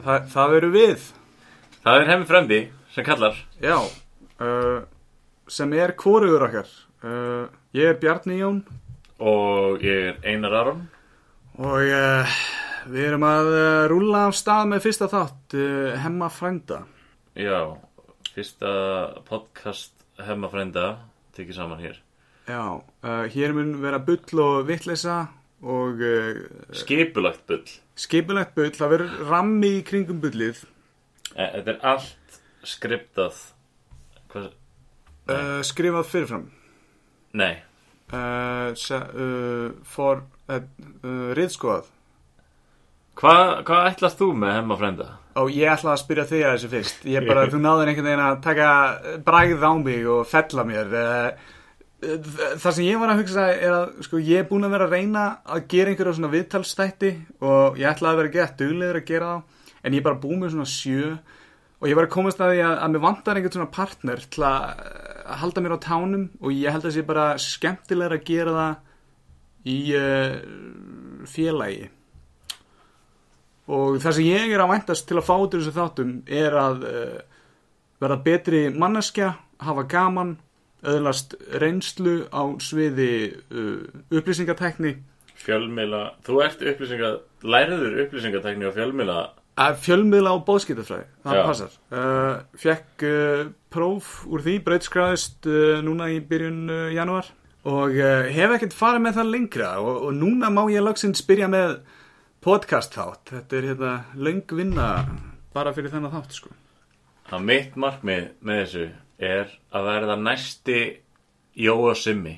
Þa, Það eru við. Það er hemmi frendi sem kallar. Já uh, Sem er hvorugur okkar uh, Ég er Bjarni Jón Og ég er Einar Aron. Og uh, við erum að uh, rúlla af stað með fyrsta þátt uh, Hemma frænda Já, fyrsta podcast hemma frenda tekið saman hér. Já, uh, hér mun vera bull og vitleisa og uh, Skipulagt bull. skipulegt bull, það verður rammi í kringum bullið E, Þetta er allt skriptað. Hvað? uh, skrifað fyrirfram Nei. uh, se, uh, for uh, uh, riðskoðað Hvað hva ætlast þú með hemma frenda? og ég ætla að spyrja þig að þessu fyrst ég bara, þú náður einhvern veginn að taka bragð á mig og fella mér það sem ég var að hugsa er að sko, ég er búin að vera að reyna að gera einhverja svona viðtalsstætti og ég ætla að vera gett duglegur að gera það en ég er bara búin með svona sjö og ég var að komast að því að, að mér vantar einhvern svona partner til að að halda mér á tánum og ég held að sé bara skemmtilegur að gera það í uh, félagi og það sem ég er að væntast til að fá út úr þessu þáttum er að uh, verða betri manneskja, hafa gaman öðlast reynslu á sviði uh, upplýsingatekni Fjölmila. Þú ert upplýsinga, læriður upplýsingatekni og fjölmila. Fjölmiðla á bóðskiptafræði það passar uh, fekk uh, próf úr því breytskræðist uh, núna í byrjun janúar og hef ekkert farið með það lengra og, og núna má ég loksins byrja með podcast þátt þetta er hérna löng vinna bara fyrir þennan þátt sko Að mitt markmið með þessu er að verða næsti Jói og Simmi.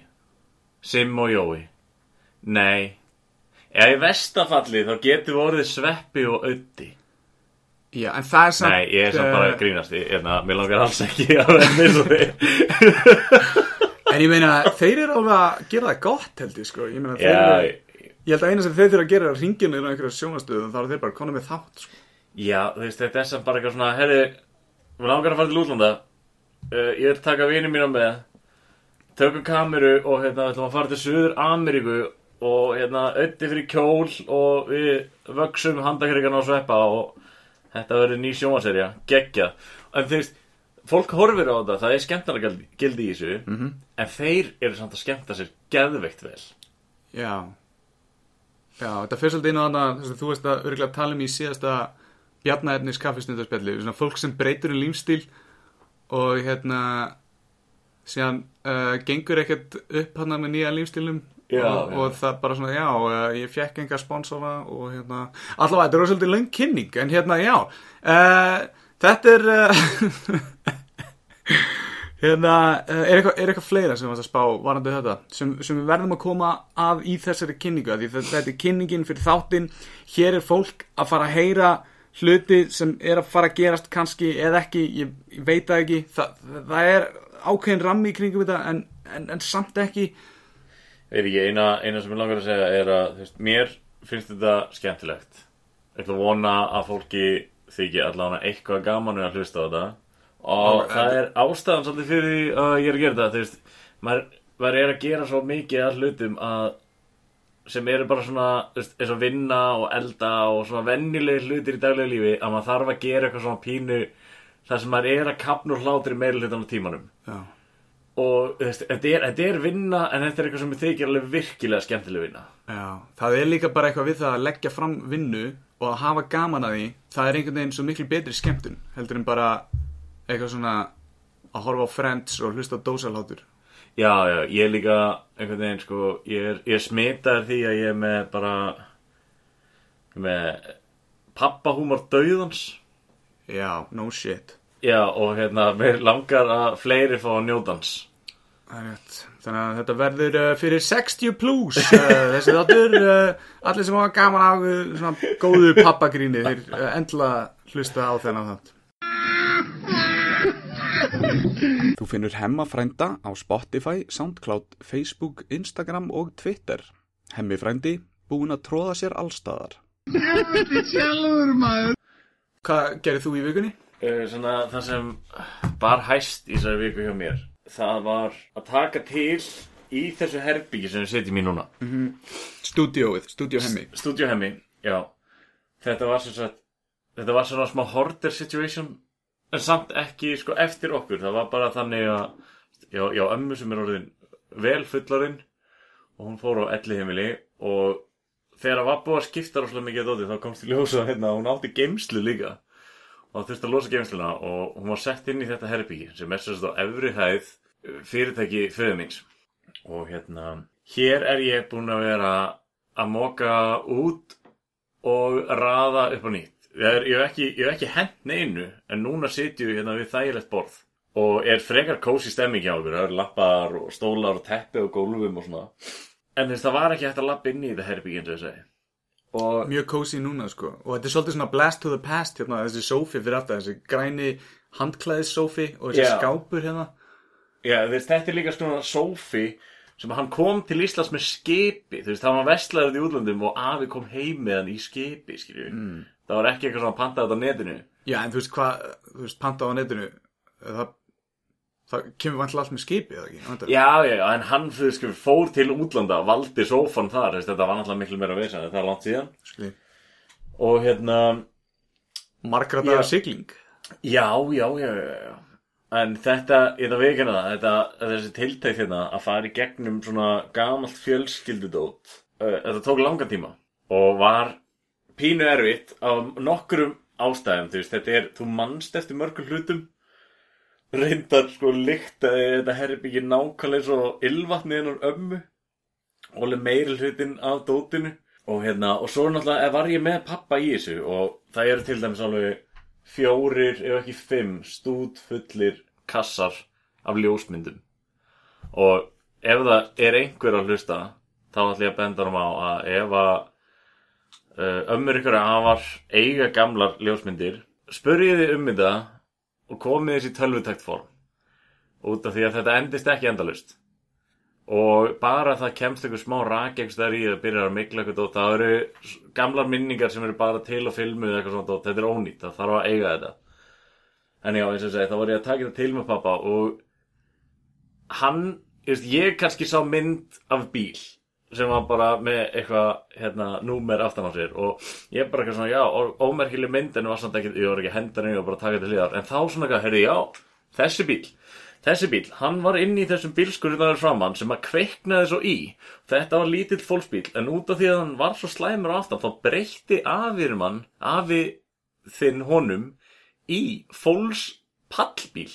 Sim og Jói. Nei. Ef í vestafalli þá getur við orðið sveppi og auði. Já, en það er samt Nei, ég er samt bara að uh, grínast. Ég, hérna, Mér langar alls ekki að vera með þig En ég meina, þeir eru alveg að gera það gott held ég sko. Ég meina, þeir eru Ég held að eina sem þeir þurfa að gera er að ringja niður á einhverja sjónastöðu þá eru þeir bara konum með þátt sko. já, þú veist, þetta er sem bara eitthvað svona Herri, við langar að fara til útlanda. Uh, Ég vil taka vini mína með. Tökum kameru og hérna, við ætlum að fara til Suður Ameríku Og hérna, auði fyrir kjól Og við vöksum handakrigan á sveppa Og þetta verður ný sjónvaserja Gekkja En þú veist, fólk horfir á þetta Það er skemmtana gildi, í þessu Mhm. En þeir eru samt að skemmta sér geðveikt vel. Já. Já, þetta fyrir svolítið inn á þess að þú veist að örgulega tala um í síðasta bjarnaefnis kaffistundarspjalli svona fólk sem breytur um lífstíl og hérna síðan uh, gengur ekkert upp hann með nýja lífstílum Já, og, og það bara svona, já, uh, ég fekk enga sponsora og hérna, allavega, þetta er svolítið löng kynning, en hérna, já uh, þetta er uh, hérna, er eitthvað, er eitthvað fleira sem varst að spá varandi þetta, sem, sem við verðum að koma að í þessari kynningu, af því þetta, er kynningin fyrir þáttinn, hér er fólk að fara að heyra hluti sem er að fara að gerast kannski eða ekki, ég, ég veit það ekki það, það er ákveðin rammi í kringum þetta en, en, en samt ekki Veit ekki, eina, eina sem ég langar að segja er að veist, mér finnst þetta skemmtilegt. Ég ætla að vona að fólki þykji allavega eitthvað gaman að hlusta á þetta. Og Já, það er ástæðan svolítið fyrir því að ég er að gera þetta. Þú veist, maður, maður er að gera svo mikið að hlutum að sem eru bara svona, þú veist, eins og vinna og elda og svona venjulegi hlutir í daglegu lífi að maður þarf að gera eitthvað svona pínu þar sem maður er að kapna úr hlátri meira hlutan á tímanum já, og þetta er, er vinna en þetta er eitthvað sem þykir alveg virkilega skemmtileg vinna. Já, það er líka bara eitthvað við það að leggja fram vinnu og að hafa gaman að því það er einhvern veginn svo miklu betri skemmtun heldur en bara eitthvað svona að horfa á Friends og hlusta á dósalhátur já, já, ég er líka einhvern veginn sko, ég er, er smitaður því að ég er með bara með pappahúmor dauðans. Já, no shit já, og hérna, mér langar að fleiri fá að njótans Það er rétt Þannig að þetta verður uh, fyrir 60 plus uh, þessi þáttur uh, allir sem hafa gaman af uh, svona góðu pappagríni þeir uh, endla hlusta á þennan þátt Þú finnur Hemma frænda á Spotify, Soundcloud, Facebook, Instagram og Twitter. Hemmi frændi, búinn að tróða sér allstaðar. sjálfur maður Hvað gerir þú í vikunni? Uh, svona það sem bar hæst í þessari viku hjá mér það var að taka til í þessu herbyggi sem við setjum í núna. Stúdíóið, stúdíó Hemmi. Studio Hemmi, já. Þetta var sagt þetta var svona smá hoarder situation en samt ekki sko eftir okkur. Það var bara þannig að já, já ömmu sem er orðin vel fullarinn og hún fór á elli heimili og þegar það var búið að skipta rosalega mikið að dóti þá komst í ljósa hérna hún átti geimslu líka og það þurfti að losa geimsluna og hún var sett inn í þetta herbyggi sem er á efri hæð uh, fyrirtæki föðumins og hérna hér er ég búinn að vera að móka út og raða upp á nýtt. Er, ég hef ekki, ekki hent neinu en núna sitjum við hérna við þægilegt borð. Og er frekar kósi stemming hjá okkur það eru lappar og stólar og teppi og gólfum og svona. En þess það var ekki hægt að lappa inn í þetta herbyggi eins og ég segi og Mjög cozy núna sko. Og þetta er svolítið svona blast to the past hérna, þessi sófi fyrir aftur, þessi græni handklæðissófi og þessi Já. skápur hérna. Já, þú veist, þetta er líka svona sófi sem hann kom til Íslands með skipi þú veist, það var vestlaður í útlöndum og afi kom heim með hann í skipi, skilju mm. það var ekki eitthvað svona pantað á netinu Já, en þú veist hvað, þú veist, panta á netinu, það, það kemur vantilega allt með skipi, eða ekki? Vandar. Já, já, já, en hann, veist, sko, fór til útlanda valdi sófan þar, veist, þetta var náttúrulega miklu meira veisan, það er langt síðan Skilji. og hérna, Margra dagar sigling. já, já, já, já, já en þetta, ég það veikina það þetta, þessi tiltækt hérna að fara í gegnum svona gamalt fjölskyldudót þetta tók langan tíma og var pínu erfitt af nokkrum ástæðum, þú veist, þetta er þú mannst eftir mörgum hlutum reyndar sko lyktaði þetta herbyggi nákvæmlega svo ylvatniðin úr ömmu. Og alveg meiri hlutin af dótinu. Og hérna, og svo náttúrulega var ég með pappa í þessu og það eru til dæmis alveg fjórir, ef ekki fimm stúdfullir kassar af ljósmyndum. Og ef það er einhver að hlusta þá ætlum ég að benda hann á að ef að uh, ömmur ykkur afar eiga gamlar ljósmyndir spurjið þið um þetta og komið þessi tölvutækt form út af því að þetta endist ekki endalust og bara það kemst einhver smá rakegstæður í að byrja að mikla eitthvað dót, það eru gamlar minningar sem eru bara til á filmu eða eitthvað svona dót, þetta er ónýtt, það þarf að eiga þetta. En já, eins og segi, þá var ég að taka þetta til með pappa og hann, ég veist, ég kannski sá mynd af bíl sem var bara með eitthvað hérna, númer aftan á sér og ég bara eitthvað svona, já, ó- ómerkileg mynd en var samt ekki, ég var ekki að henda henni og bara taka til hliðar. En þá svona eitthvað, heyrðu, já, þessi bíl þessi bíl, hann var inn í þessum bílskurðunar framann sem að kveiknaði svo í. Þetta var lítill fólksbíl en út af því að hann var svo slæmur aftan þá breytti afirinn hann afi þinn honum í fólkspallbíl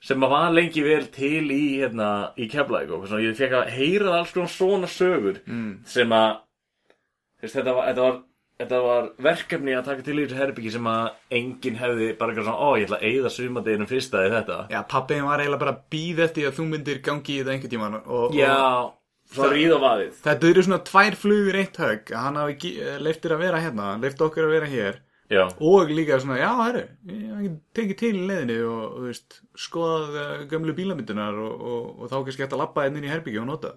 sem að var lengi vel til í, hérna, í Keflæk og svona, ég fekk að heyra alls konar svona sögur mm. sem að veist, þetta, var, þetta, var, þetta var verkefni að taka til í þessu herbyggi sem að enginn hefði bara eitthvað svona, ó, ég ætla að eyða sumadeginum fyrsta í þetta. Já, pappiðin var eiginlega bara að býða eftir að þú myndir gangi í þetta einhvern tímann og, Já, og vaðið. Þetta eru svona tvær flugur eitt högg. Að hann hafi leiftir að vera hérna, leift okkur að vera hér Já, og líka svona, já, herru, ég hef tekið til í leiðinni og, þú veist, skoðað uh, gömlu bílamyndunar og, og, og þá kannski hægt að labba inn inn í herbyggju og nota.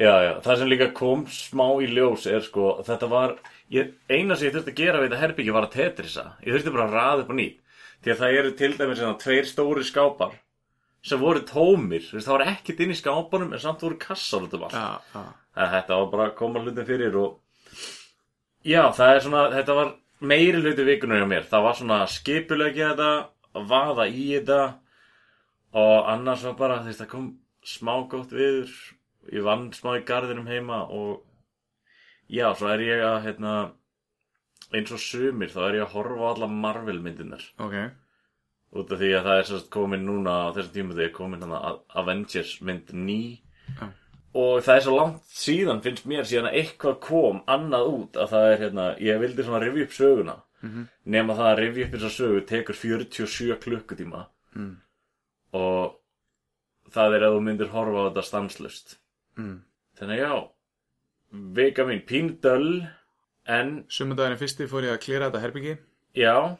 Já, já, það sem líka kom smá í ljós er sko, þetta var ég, eina sem ég þurfti að gera við þetta herbyggi var að tetrisa, ég þurfti bara að raða upp á nýtt. Því að það eru til dæmis svona tveir stóri skápar sem voru tómir, veist, það var ekkert inn í skápanum en samt voru kassar út um allt. Já. að þetta var bara að koma hlutin fyrir og já, það er svona þetta var meiri hluti vikunar hjá mér það var svona skipulegja þetta að vaða í þetta og annars var bara, þú veist, það kom smá gótt viður ég vann smá í garðinum heima og já, svo er ég að hérna, eins og sumir þá er ég að horfa á alla Marvel myndinar Ok. út af því að það er sérst komin núna á þessum tíma þegar komin hann Avengers mynd ný Já. Og það er svo langt síðan finnst mér síðan að eitthvað kom annað út að það er hérna, ég vildi svona rifja upp söguna -hmm. nema það að rifja upp þessa sögu tekur 47 klukkutíma Mm. og það er að þú myndir horfa á þetta stanslust Mm. þannig já vika mín píndöll en Sumundaginn fyrsti fór ég að klera þetta herbyggi. Já,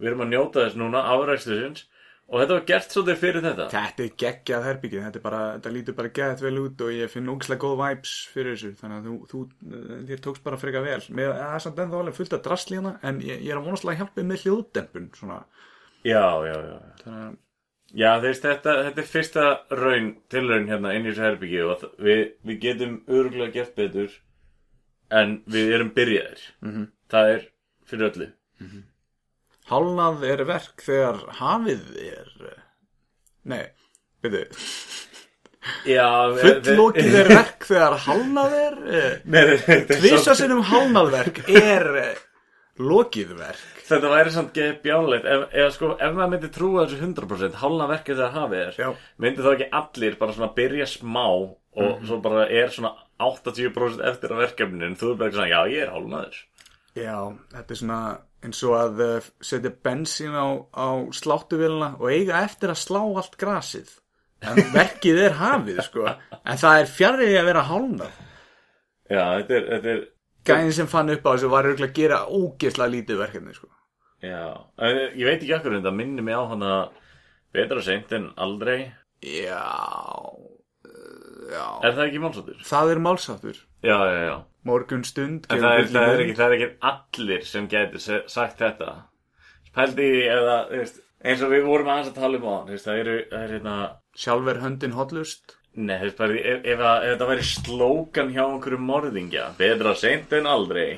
við erum að njóta þess núna afrækstusins og þetta var gert svolítið fyrir þetta Þetta er geggjað herbyggið, þetta, er bara, þetta lítur bara geggjað vel út og ég finn ógislega góð vibes fyrir þessu, þannig að þú, þú þér tókst bara freka vel. Með, það er samt ennþá alveg fullt af drasli hérna, en ég, ég er að vonast að hjálpa með hljóðdempun, svona. já, já, já Þannig að, Já, veist, þetta, þetta er fyrsta raun, tilraun hérna inn í þessu herbyggi og við, við getum örgulega gert betur en við erum byrjaðir. -hmm. Það er fyrir öllu. Hálnað er verk þegar hafið er, nei, veitu, Já, fullokið er verk þegar hálnað er, eh, samt- sinnum hálnaðverk er eh, lokið verk. Þetta væri samt geð bjánlegt ef, ef, sko, ef maður myndi trúa þessu 100% hálna verkið þegar hafið er Já. myndi þá ekki allir bara svona byrja smá og Mhm. svo bara er svona 80% eftir á verkefninu en þú er bara ekki svona, já ég er hálnaður Já, þetta er svona eins og að uh, setja bensín á, á sláttuvélina og eiga eftir að slá allt grasið. En verkið er hafið, sko. En það er fjarrið að vera hálnað. Já, þetta er, þetta er Gæðin sem fann upp á þessu var að gera ógeðslega lítið verkefni, sko. Já, ég veit ekki akkur en það minnir mig á hana betra seint en aldrei Já, já. Er það ekki málsáttur? Það er málsáttur. Já, já, já Morgun stund. En það er, það er, ekki, það er ekki allir sem getur sagt þetta Pældi eða, veist, eins og við vorum aðeins að tala um á hann Það eru, það er hérna Sjálfur höndin hotlust. Nei, ef, ef, ef þetta væri slókan hjá einhverju morðingja Betra seint en aldrei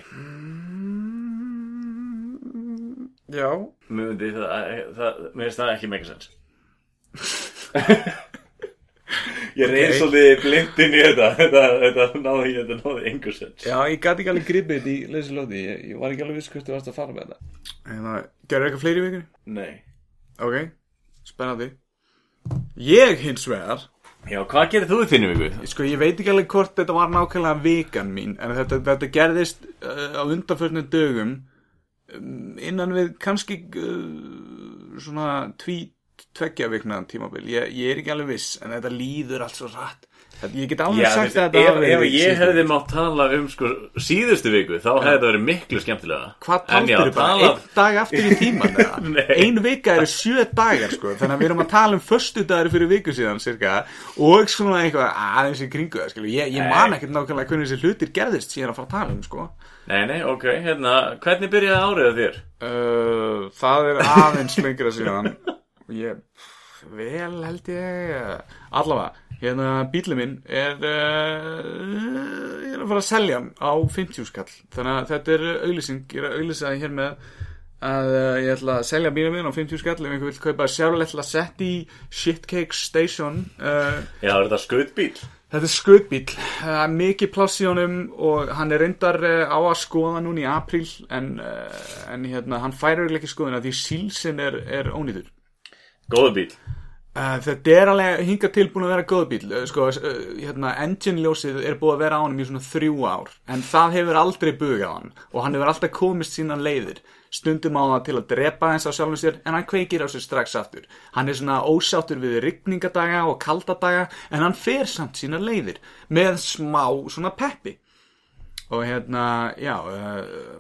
Já. Mér myndi það, það, mér finnst það ekki mega sens Ég reyns Ok. svolítið blindin í þetta Þetta, þetta náði, þetta náði engur sens Já, ég gæti ekki alveg gripið þetta í leysilóti. Ég, ég var ekki alveg viss hvert þú varst að fara með þetta. En það, gerur eitthvað fleiri í vikunni? Nei Ok, spennandi Ég hins vegar Já, hvað gerir þú í þinni viku? Sko, ég veit ekki alveg hvort þetta var nákvæmlega vikan mín En þetta, þetta gerðist uh, á undanförnum dögum um, Innan við kannski uh, Svona tví tveggja vikna tímabil. Ég, ég er ekki alveg viss En þetta líður allt svo rætt Ég get alveg Já, sagt veist, þetta ef, ef ég hefði mátt tala um sko, síðustu viku þá hefði þetta verið miklu skemmtilega Hvað já, taldir bara? Einn dag aftur í tíman eða? Nei. Ein vika eru sjö dagar sko. Þannig að við erum að tala um föstu dagar fyrir viku síðan cirka Og svona eitthvað aðeins í kringu það Ég, ég man ekkert nákvæmlega hvernig þessi hlutir gerðist síðan að fara að tala um sko. Nei, nei, ok, hérna, hvernig byrjaði árið að þér? uh, Það er aðeins lengra síðan ég, vel held ég Allavega, hérna bílið minn er uh, er að fara að selja á 50 skall Þannig að þetta er auglýsing Ég er að auglýsa hér með að uh, ég ætla að selja bílið minn á 50 skall ef einhver vil kaupa Chevrolet Lacetti Shitcake Station uh, Já, er þetta skautbíl? Þetta er skutbíl, það er mikið pláss í honum og hann er reyndar á að skoða núna í apríl en, en hérna, hann færir ekki skoðuna því sílsinn er, er ónýtur. Góða bíl Uh, þetta er alveg hinga tilbúin að vera góð bíl uh, sko, uh, hérna, engine ljósið er búið að vera á hann í svona þrjú ár en það hefur aldrei bugað hann og hann hefur alltaf komist sína leiðir. Stundum á það til að drepa eins á sjálfum sér en hann kveikir á sér strax aftur. Hann er svona ósáttur við rigningadaga og kaldadaga en hann fer samt sína leiðir með smá svona peppi og hérna, já uh,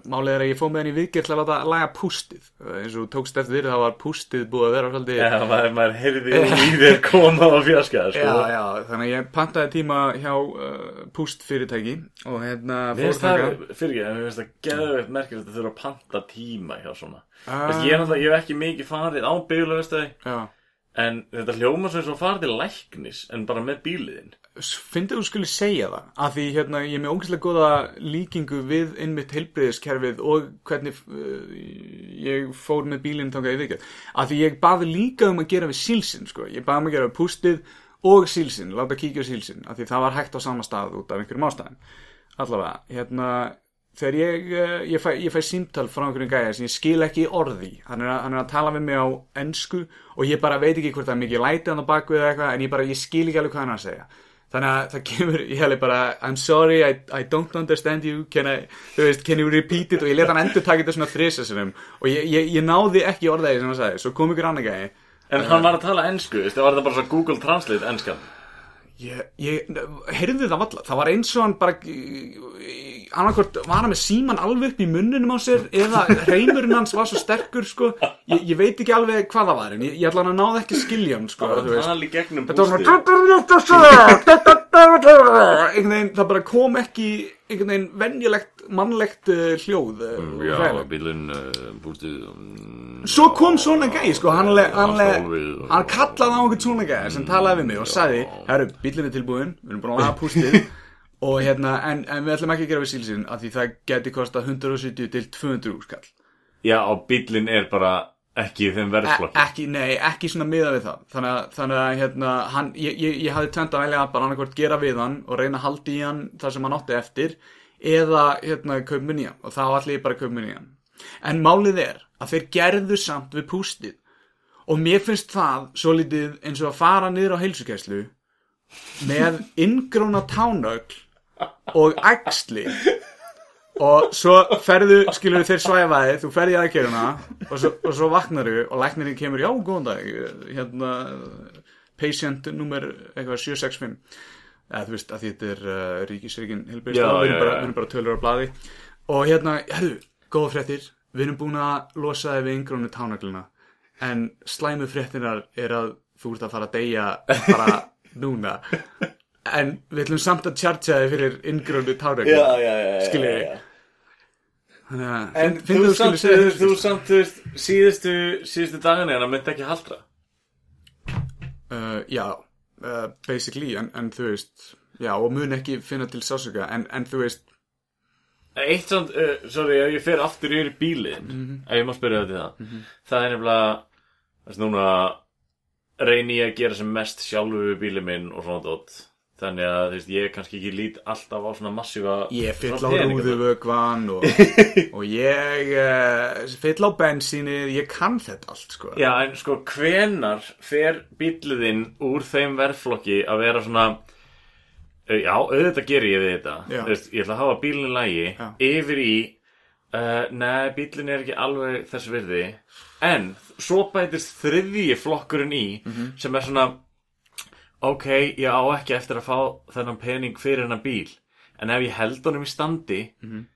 málið er að ég fóð með henni í viðgerð til að láta laga pústið. Uh, eins og tókst eftir þá var pústið búið að vera svolítið Já, maður, maður heyrði í þér koma á fjarska, sko. Já, já, þannig ég pantaði tíma hjá uh, púst fyrirtæki og hérna fór það, fyrir ekki, mér finnst það geðveitt merkilegt að þurfa að panta tíma hjá svona. Ah. Veist, ég, hef ekki mikið farið á Já, En þetta hljóma svo og farið til læknis en bara með bíliðin finnst þú skulle segja það að því hérna ég er með ógæslega góða líkingu við innmitt heilbreyðiskerfið og hvernig uh, ég fór með bílinn þangað í vikið að því ég baði líka um að gera við sílsinn sko, ég baði um að gera við pústið og sílsinn, láta kíkja sílsinn að því það var hægt á sama stað út af einhverjum ástæðum. Allavega, hérna þegar ég, uh, ég, fæ, ég fæ símtal frá einhverjum gæja sem ég skil ekki orði. Hann er, að, hann er að tala við mig á ensku og ég bara veit ekki hvort það er mikið læti hann á baku eða eitthvað en ég bara, ég skil ekki alveg hvað hann að segja. Þannig að það kemur, ég hefði bara I'm sorry, I, I don't understand you. Can I, þú veist, can you repeat it? Og ég let hann endur taka þetta svona þrisa sinum og ég, ég, ég náði ekki orðaði sem hann sagði. Svo kom ykkur annar gæði En hann var að tala ensku, veistu, var þetta bara svo Google Translate enskan? Ég, ég heyrði það valla, það var eins og hann bara annarkvort var hann með síman alveg upp í munnunum á sér eða reymurinn hans var svo sterkur sko. ég, ég veit ekki alveg hvað það var en ég, ég ætla hann að náða ekki skilja hann sko. Það er gegnum Þetta var bústið svona einhvern veginn, það bara kom ekki einhvern veginn venjulegt mannlegt uh, hljóð uh, Já, hræðilegt. bílinn, uh, bústið um, Svo kom svona gæi sko, hann, le, hann, le, hann kallaði á einhvern svona gæi sem talaði við mig og sagði, herru, bílinn er tilbúin við erum búin að laga pústið og hérna, en, en við ætlum ekki að gera við sílsinn af því það geti kostað 170 til 200 úrskall Já, og bílinn er bara ekki í þeim e verðflokki ekki, nei, ekki svona miða við það. Þannig að, þannig að hérna, hann, ég, ég, ég hafði tvent að velja að bara annarkvort gera við hann og reyna að halda í hann það sem hann átti eftir eða hérna kaup mér nýjan og þá allir ég bara kaup mér nýjan en málið er að þeir gerðu samt við pústið. Og mér finnst það svo litið eins og að fara niður á heilsugæslu með inngróna tánögl og æxli og svo ferðu, skilur þeir svæfaði þú ferði í aðgerðuna og svo, og svo vaknar þau og læknirinn kemur já, góðan dag, hérna patient nummer eitthvað 765 eða þú veist að þetta er uh, ríkisreikin helbæðist við erum bara, bara tölur á blaði. Og hérna, herru, góða fréttir við erum búin að losa þig við yngrónu tánagluna en slæmu fréttinar er að þú ert að fara að deyja bara núna en við ætlum samt að tjartja þig fyrir yngrónu tánagluna já, já Skiljiði. Þannig að En þú þú samt, segja þú, samt, þú veist, síðustu, síðustu dagana en það myndi ekki haldra uh, Já, uh, basically en, en þú veist, já og mun ekki finna til sásöka en, en þú veist Eitt samt, uh, sorry, ef ég fer aftur yfir í bílinn Mhm. ef ég má spyrja þetta það það er nefnilega þess núna reyni ég að gera sem mest sjálfu við bílinn minn og svona dótt þannig að veist, ég kannski ekki lít alltaf á svona massífa ég fyll á rúðuvögvan og, og ég uh, fyll á bensínið, ég kann þetta allt sko. Já, en sko, hvenar fer bíliðinn úr þeim verðflokki að vera svona uh, Já, auðvitað gerir ég við þetta. Veist, Ég ætla að hafa bílinn í lagi Já. Yfir í uh, Nei, bílinn er ekki alveg þess virði. En svo bætist þriðji flokkurinn í Mhm. Sem er svona Ok, ég á ekki eftir að fá þennan pening fyrir hennan bíl En ef ég held honum í standi Mhm.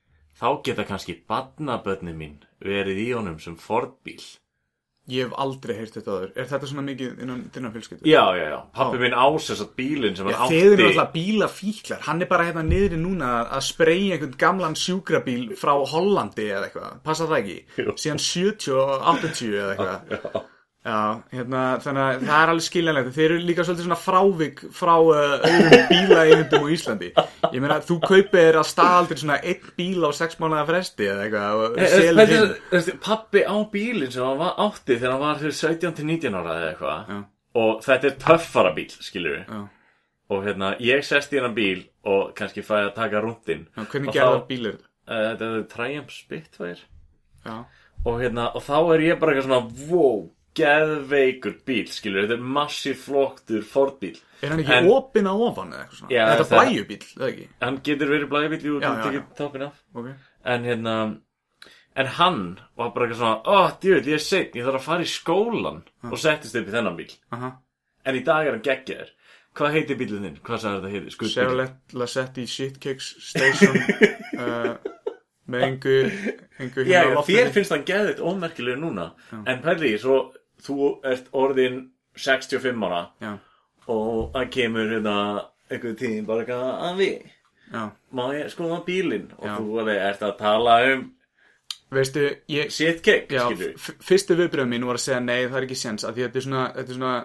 Þá geta kannski badnabötni mín verið í honum sem Ford-bíl ég hef aldrei heyrt þetta aður er þetta svona mikið innan þinnan fjölskyldu? Já, já, já, pappi minn ásess að bílinn sem Já, hann þeir eru átti alltaf bílafíklar. Hann er bara hérna niðri núna að spreyja einhvern gamlan sjúkrabíl frá Hollandi eða eitthvað, passa það ekki? Síðan 70 og 80 eða eitthvað Já, hérna, þannig að það er alveg skiljanlegt. Þeir eru líka svolítið svona frávik frá uh, öðrum bílaeigundum á Íslandi. Ég meina, þú kaupir að staðaldir svona einn bíl á sex mánuða fresti eða eitthvað og selur hinn. Pappi á bílinn sem hann var átti þegar hann var fyrir 17 til 19 ára eða eitthvað. Og þetta er töffara bíl, skilur við Já. og hérna, ég sest í hennan bíl og kannski fæ að taka rúndin Já, Hvernig gerðar þá- bíl er þetta? uh, Þetta er Triumph Spitfire. Og hérna, og þá er ég bara eitthvað svona wow, geðveikur bíl, skilur þetta er massíf floktur Ford bíl er hann ekki En- opinn á ofan eða eitthvað svona? Já, Er þetta það- blæjubíl, eða ekki? hann getur verið blæðibíl, jú, Já, já, tekið já. toppin af Ok en hérna en hann var bara eitthvað svona ó, djúvel, ég er seitt, ég þarf að fara í skólan og settist upp í þennan bíl Aha. en í dag er hann geggjaður hvað heitir bílinn þinn? hvað sagði þetta heitir? Chevrolet Lasetti Shitkicks Station uh, með engu engu já, hérna já, loftinu. þér finnst hann geðvitt ómerkilegur núna en pæli, svo þú ert orðin 65 ára Já, og það kemur hérna einhvern tíðin bara eitthvað að við já. má ég skoða bílinn? Og Já. þú alveg ert að tala um Veistu, ég shit cake, skilur fyrstu viðbröð mín var að segja nei, það er ekki séns að því þetta er svona, þetta er svona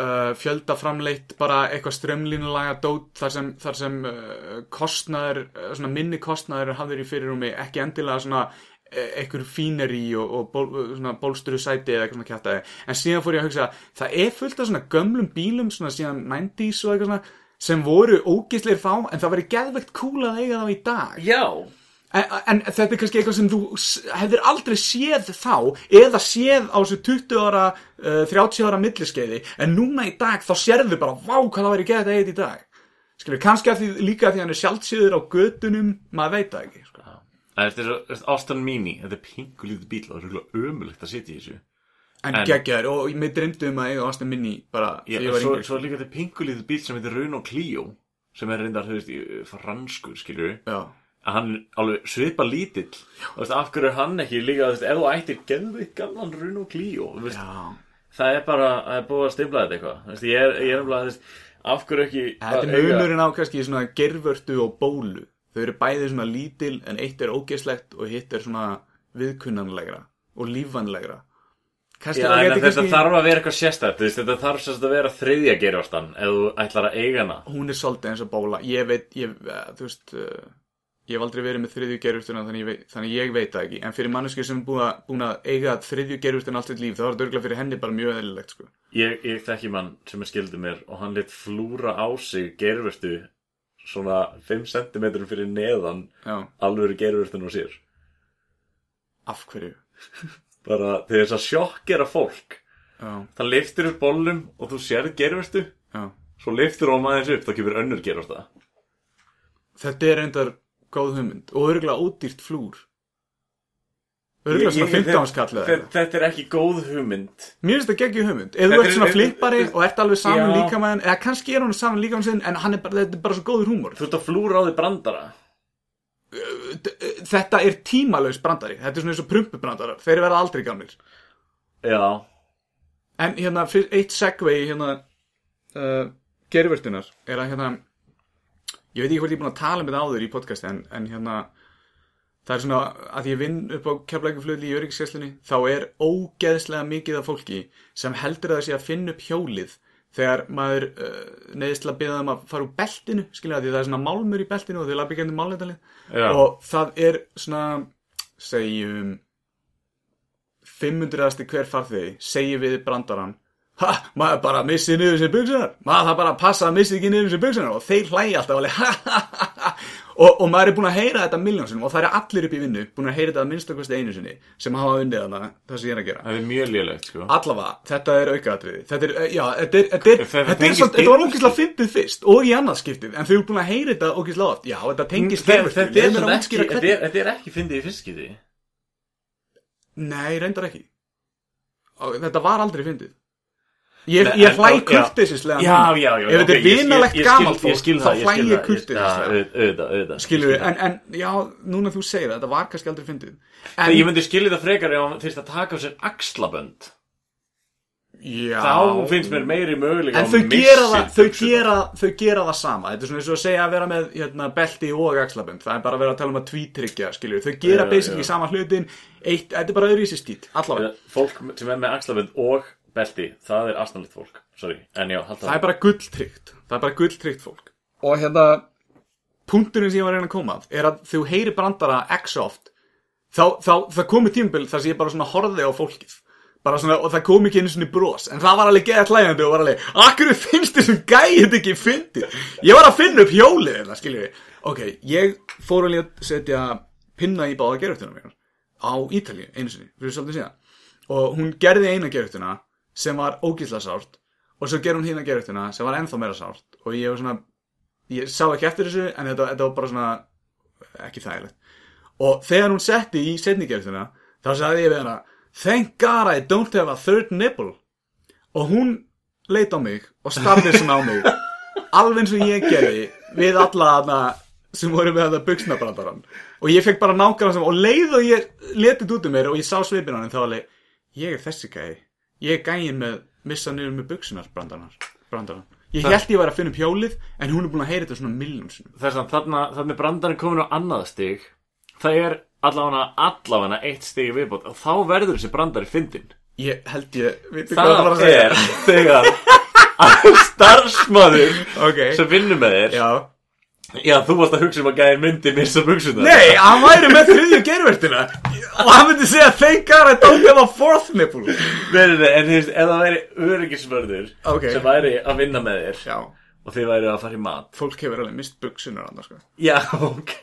uh, fjöldaframleitt bara eitthvað strömlínulaga dót þar sem, þar sem uh, kostnaður, uh, svona minni kostnaður er hafður í fyrirrúmi, ekki endilega svona eh, einhver fíneri og, og ból, bólsturu sæti eða eitthvað svona kjátaði en síðan fór ég að hugsa, það er fullt af svona gömlum bílum, svona síðan 90s og eitthvað svona, sem voru ógisleir þá en það væri geðvegt cool að eiga þá í dag. Já, En, en þetta er kannski eitthvað sem þú hefðir aldrei séð þá eða séð á þessu 20 ára, uh, 30 ára milliskeiði en núna í dag þá sérðu bara vá hvað það væri geðið að eiga í dag. Skilur, kannski að því, líka að því hann er sjálfsýður á götunum maður veit það ekki sko. Þetta er svo- Austin Mini, þetta er pingulítið bíl og það er ömulegt að sitja í þessu. En, En- geggjaður og mér dreymdi um að eiga Austin Mini bara Já, þegar ég var svo, yngri. svo er líka þetta pingulítið bíl sem heitir Renault Clio sem er reyndar, þú veist, í- franskur, skilur Já, að hann er alveg svipa lítill. Þú veist, af hverju er hann ekki líka, þú veist, ef þú ættir geðveitt gamlan Runo Clio þú veist, það er bara, það er búið að stifla þetta eitthvað. Þú veist, ég er, ég umlað, veist, af hverju ekki þetta er að munurinn á kannski gervörtu og bólu Þau eru bæði svona lítil en eitt er ógeðslegt og hitt er svona viðkunnanlegra og lífanlegra Kannski Já, en þetta kannski þarf að vera eitthvað sérstætt, þetta þarf sérst að vera þriðja gerastan ef þú ætlar að eiga hana. Hún er svolítið eins og bóla. Ég veit, ég, eh, þú veist uh, Ég hef aldrei verið með þriðju gervurtuna þannig, þannig ég veit það ekki. En fyrir manneski sem er búin að, eiga þriðju gervurtuna allt sitt líf þá er þetta örgulega fyrir henni bara mjög eðlilegt sko. Ég, ég þekki mann sem er skildið mér og hann lit flúra á sig gerfustu svona 5 cm fyrir neðan Já, alvöru gerfustun á sér. Af hverju? Bara til þess að sjokkera fólk Já, það liftir upp bollum og þú gerfustu já. svo liftir hún aðeins upp þá kemur önnur gerfusta Þetta er endar góð hugmynd og örgulega ódýrt flúr Örgulega svona 15 skall eða þetta, þetta er ekki góð hugmynd. Mér finnst það geggjum hugmynd. Ef þú Þetta ert er- svona þetta- flippari og ert alveg saman líka með hann eða kannski er hann saman líka með sinn en hann er bara, þetta er bara svo góður húmor. Þú ert að flúra á því brandara. Þetta er tímalaus brandari. Þetta er svona eins og prumpubrandarar Þeir verða aldrei gamlir. Já, En hérna, eitt segvei hérna uh, gervertunar er að hérna ég veit ekki hvort ég er búin að tala með það áður í podcasti en, en hérna það er svona að ég vinn upp á keflækuflöðli í öryggiskesslunni þá er ógeðslega mikið af fólki sem heldur að það sé að finna upp hjólið þegar maður uh, neðist til að byrja um að fara úr beltinu skilja því það er svona málmur í beltinu og þau lappi genið málnættalið og það er svona segjum 500. hver farþegi segi við brandarann ha, maður bara missi niður sér buksunar maður það bara passa að missi ekki niður sér buksunar og þeir hlæja alltaf alveg ha, ha, ha. Og, og maður er búin að heyra þetta miljónsinnum og það er allir upp í vinnu búin að heyra þetta að minnstakosti einu sinni sem hafa unnið þarna það sem ég er að gera. Það er mjög lélegt sko. Allavega, þetta er aukaðatriði þetta er, eh, já, þetta er, þetta er, Þetta er, samt- þetta var ógislega fyndið fyrst og í annað skiptið, en þau eru búin að heyra þetta ógislega oft, já, þetta tengist gervurþurr. þetta, er ekki, fyndið í fyrstskiti Nei, reyndar ekki. Þetta var aldrei fyndið Ég, ég en- hlæ já. Já, já, Ef þetta er vinalegt gamalt fólk Þá skil ég auðvitað Skilur við, en, en já, núna þú segir það Þetta var kannski aldrei fyndið. En, Ég myndi skilja það frekar ef hann þyrst að taka á sér axlabönd. Já. Þá finnst mér meiri möguleika En þau gera, það, þau, gera, þau gera það sama. Þetta er svona eins og að segja að vera með hérna, belti og axlabönd. Það er bara að vera að tala um að tvítryggja Skilur Þau gera basically sama hlutin Þetta er bara öðru í sér stíl Allavega Fólk sem er með axlabönd og belti Það er astanlegt fólk. Sorry, en já, halda það er bara gulltryggt. Það er bara gulltryggt fólk. Og hérna punkturinn sem ég var að reyna að koma að er að þú heyri brandara x oft þá, þá það komi tímabil þar sem ég bara svona horfði á fólkið. Bara svona, og það kom ekki einu svona bros en það var alveg geðað hlægandi og var alveg akkur finnst þessum gæið ekki fyndið? Ég var að finna upp hjólið þetta skiljið við ok, ég fór alveg að setja pinna í báða gerðutina mér á Ítalíu einu sinni, fyrir svolítið síðan. Og hún gerði eina gerðutina sem var ógísla sárt og svo gerði hún hína gerðutina sem var ennþá meira sárt og ég var svona ég sá ekki eftir þessu en þetta, þetta var bara svona ekki þægilegt. Og þegar hún setti í setni gerðutina þá sagði ég við hana thank god I don't have a third nipple. Og hún leit á mig og starði svona á mig alveg eins og ég gerði við alla hana sem voru með þetta buksnabrandarann og ég fekk bara nákvæmlega sem og leið og ég letið út um mér og ég sá svipin á hann þá alveg, ég er þessi gæi ég er gæin með missa niður með buksunar brandarann, brandarann. ég held ég var að finna upp hjólið en hún er búin að heyra þetta svona miljón Þess að þarna, þarna brandarinn komin á annað stig. Það er allavega allavega eitt stig viðbót. Og þá verður þessi brandari fyndin ég held ég, veitu hvað það var að Það segja. er þegar að starfsmaður ok, sem vinnur með þér já Já, þú varst að hugsa um að gæðin myndi missa buksunar Nei, hann væri með þriðju gervertina og hann myndi segja thank god I don't have a fourth nipple. Nei, nei, nei, en þú veist, ef það væri öryggisvörður Ok. sem væri að vinna með þér Já, og þið væri að fara í mat. Fólk hefur alveg mist buksunar annars sko. Já, ok.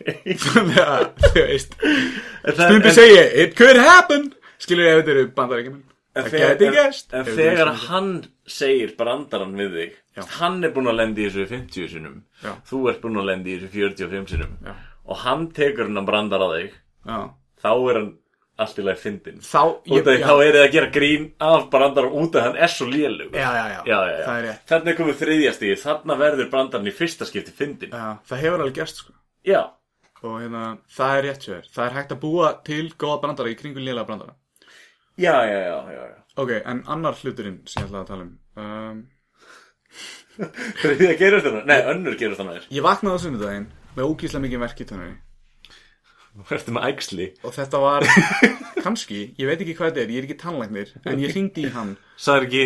Þannig að, þú veist. En Stundu en- ég, it could happen. Skilur ég ef þetta eru bandarækjumenn En en, gæst en þegar hann segir brandarann við þig Já. Hann er búinn að lenda í þessu 50 sinum Já. Þú ert búinn að lenda í þessu 45 sinum Já. Og hann tekur hann að brandar á þig. Já, Þá er hann allt í lagi fyndin þá því þá er þið að gera grín af brandarann út af hann er svo lélug Þannig er komið þriðja stíð Þarna verður brandarann í fyrsta skipti fyndin það hefur alveg gerst sko. Og hérna, það er rétt sér það er hægt að búa til góða brandara í kringum lélega brandara. Já, já, já, já, já. ok, en annar hluturinn sem ég ætlaði að tala um um, Að gerast þannig? Nei, önnur gerast þannig. ég vaknaði á sunnudaginn með ógíslega mikið verk í tönninni Þú ertu með ægsli. og þetta var kannski, ég veit ekki hvað þetta er, ég er ekki tannlæknir en ég hringdi í hann Sæður ekki,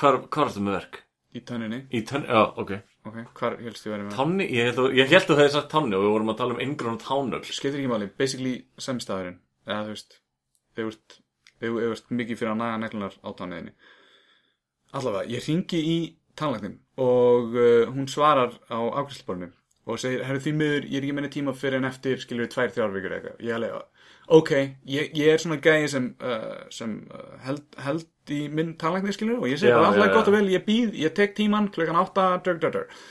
hvar, hvar ertu með verk? í tönninni Í tönn, já, ok. ok, hvar helst ég verið með Tanni, ég held að, ég held að þú hefði sagt tanni og við vorum að tala um ingrón og tánögl. skiptir ekki máli, basically semstæðurinn eða þú veist þau veist, þau veist mikið fyrir að naga neglunar á tanniðinni allavega, ég ringi í tannlæknin og uh, hún svarar á ákvæmstborinu og segir, herru því miður, ég er ekki meina tíma fyrir en eftir skilur við tvær, þrjár vikur eitthvað ég alveg, ok, ég, ég er svona gæði sem, uh, sem uh, held, held í minn tannlækni skilur og ég segi Já, bara já, alltaf já. gott og vel, ég býð, ég tek tíman klukkan átta, dörg, dörg, dörg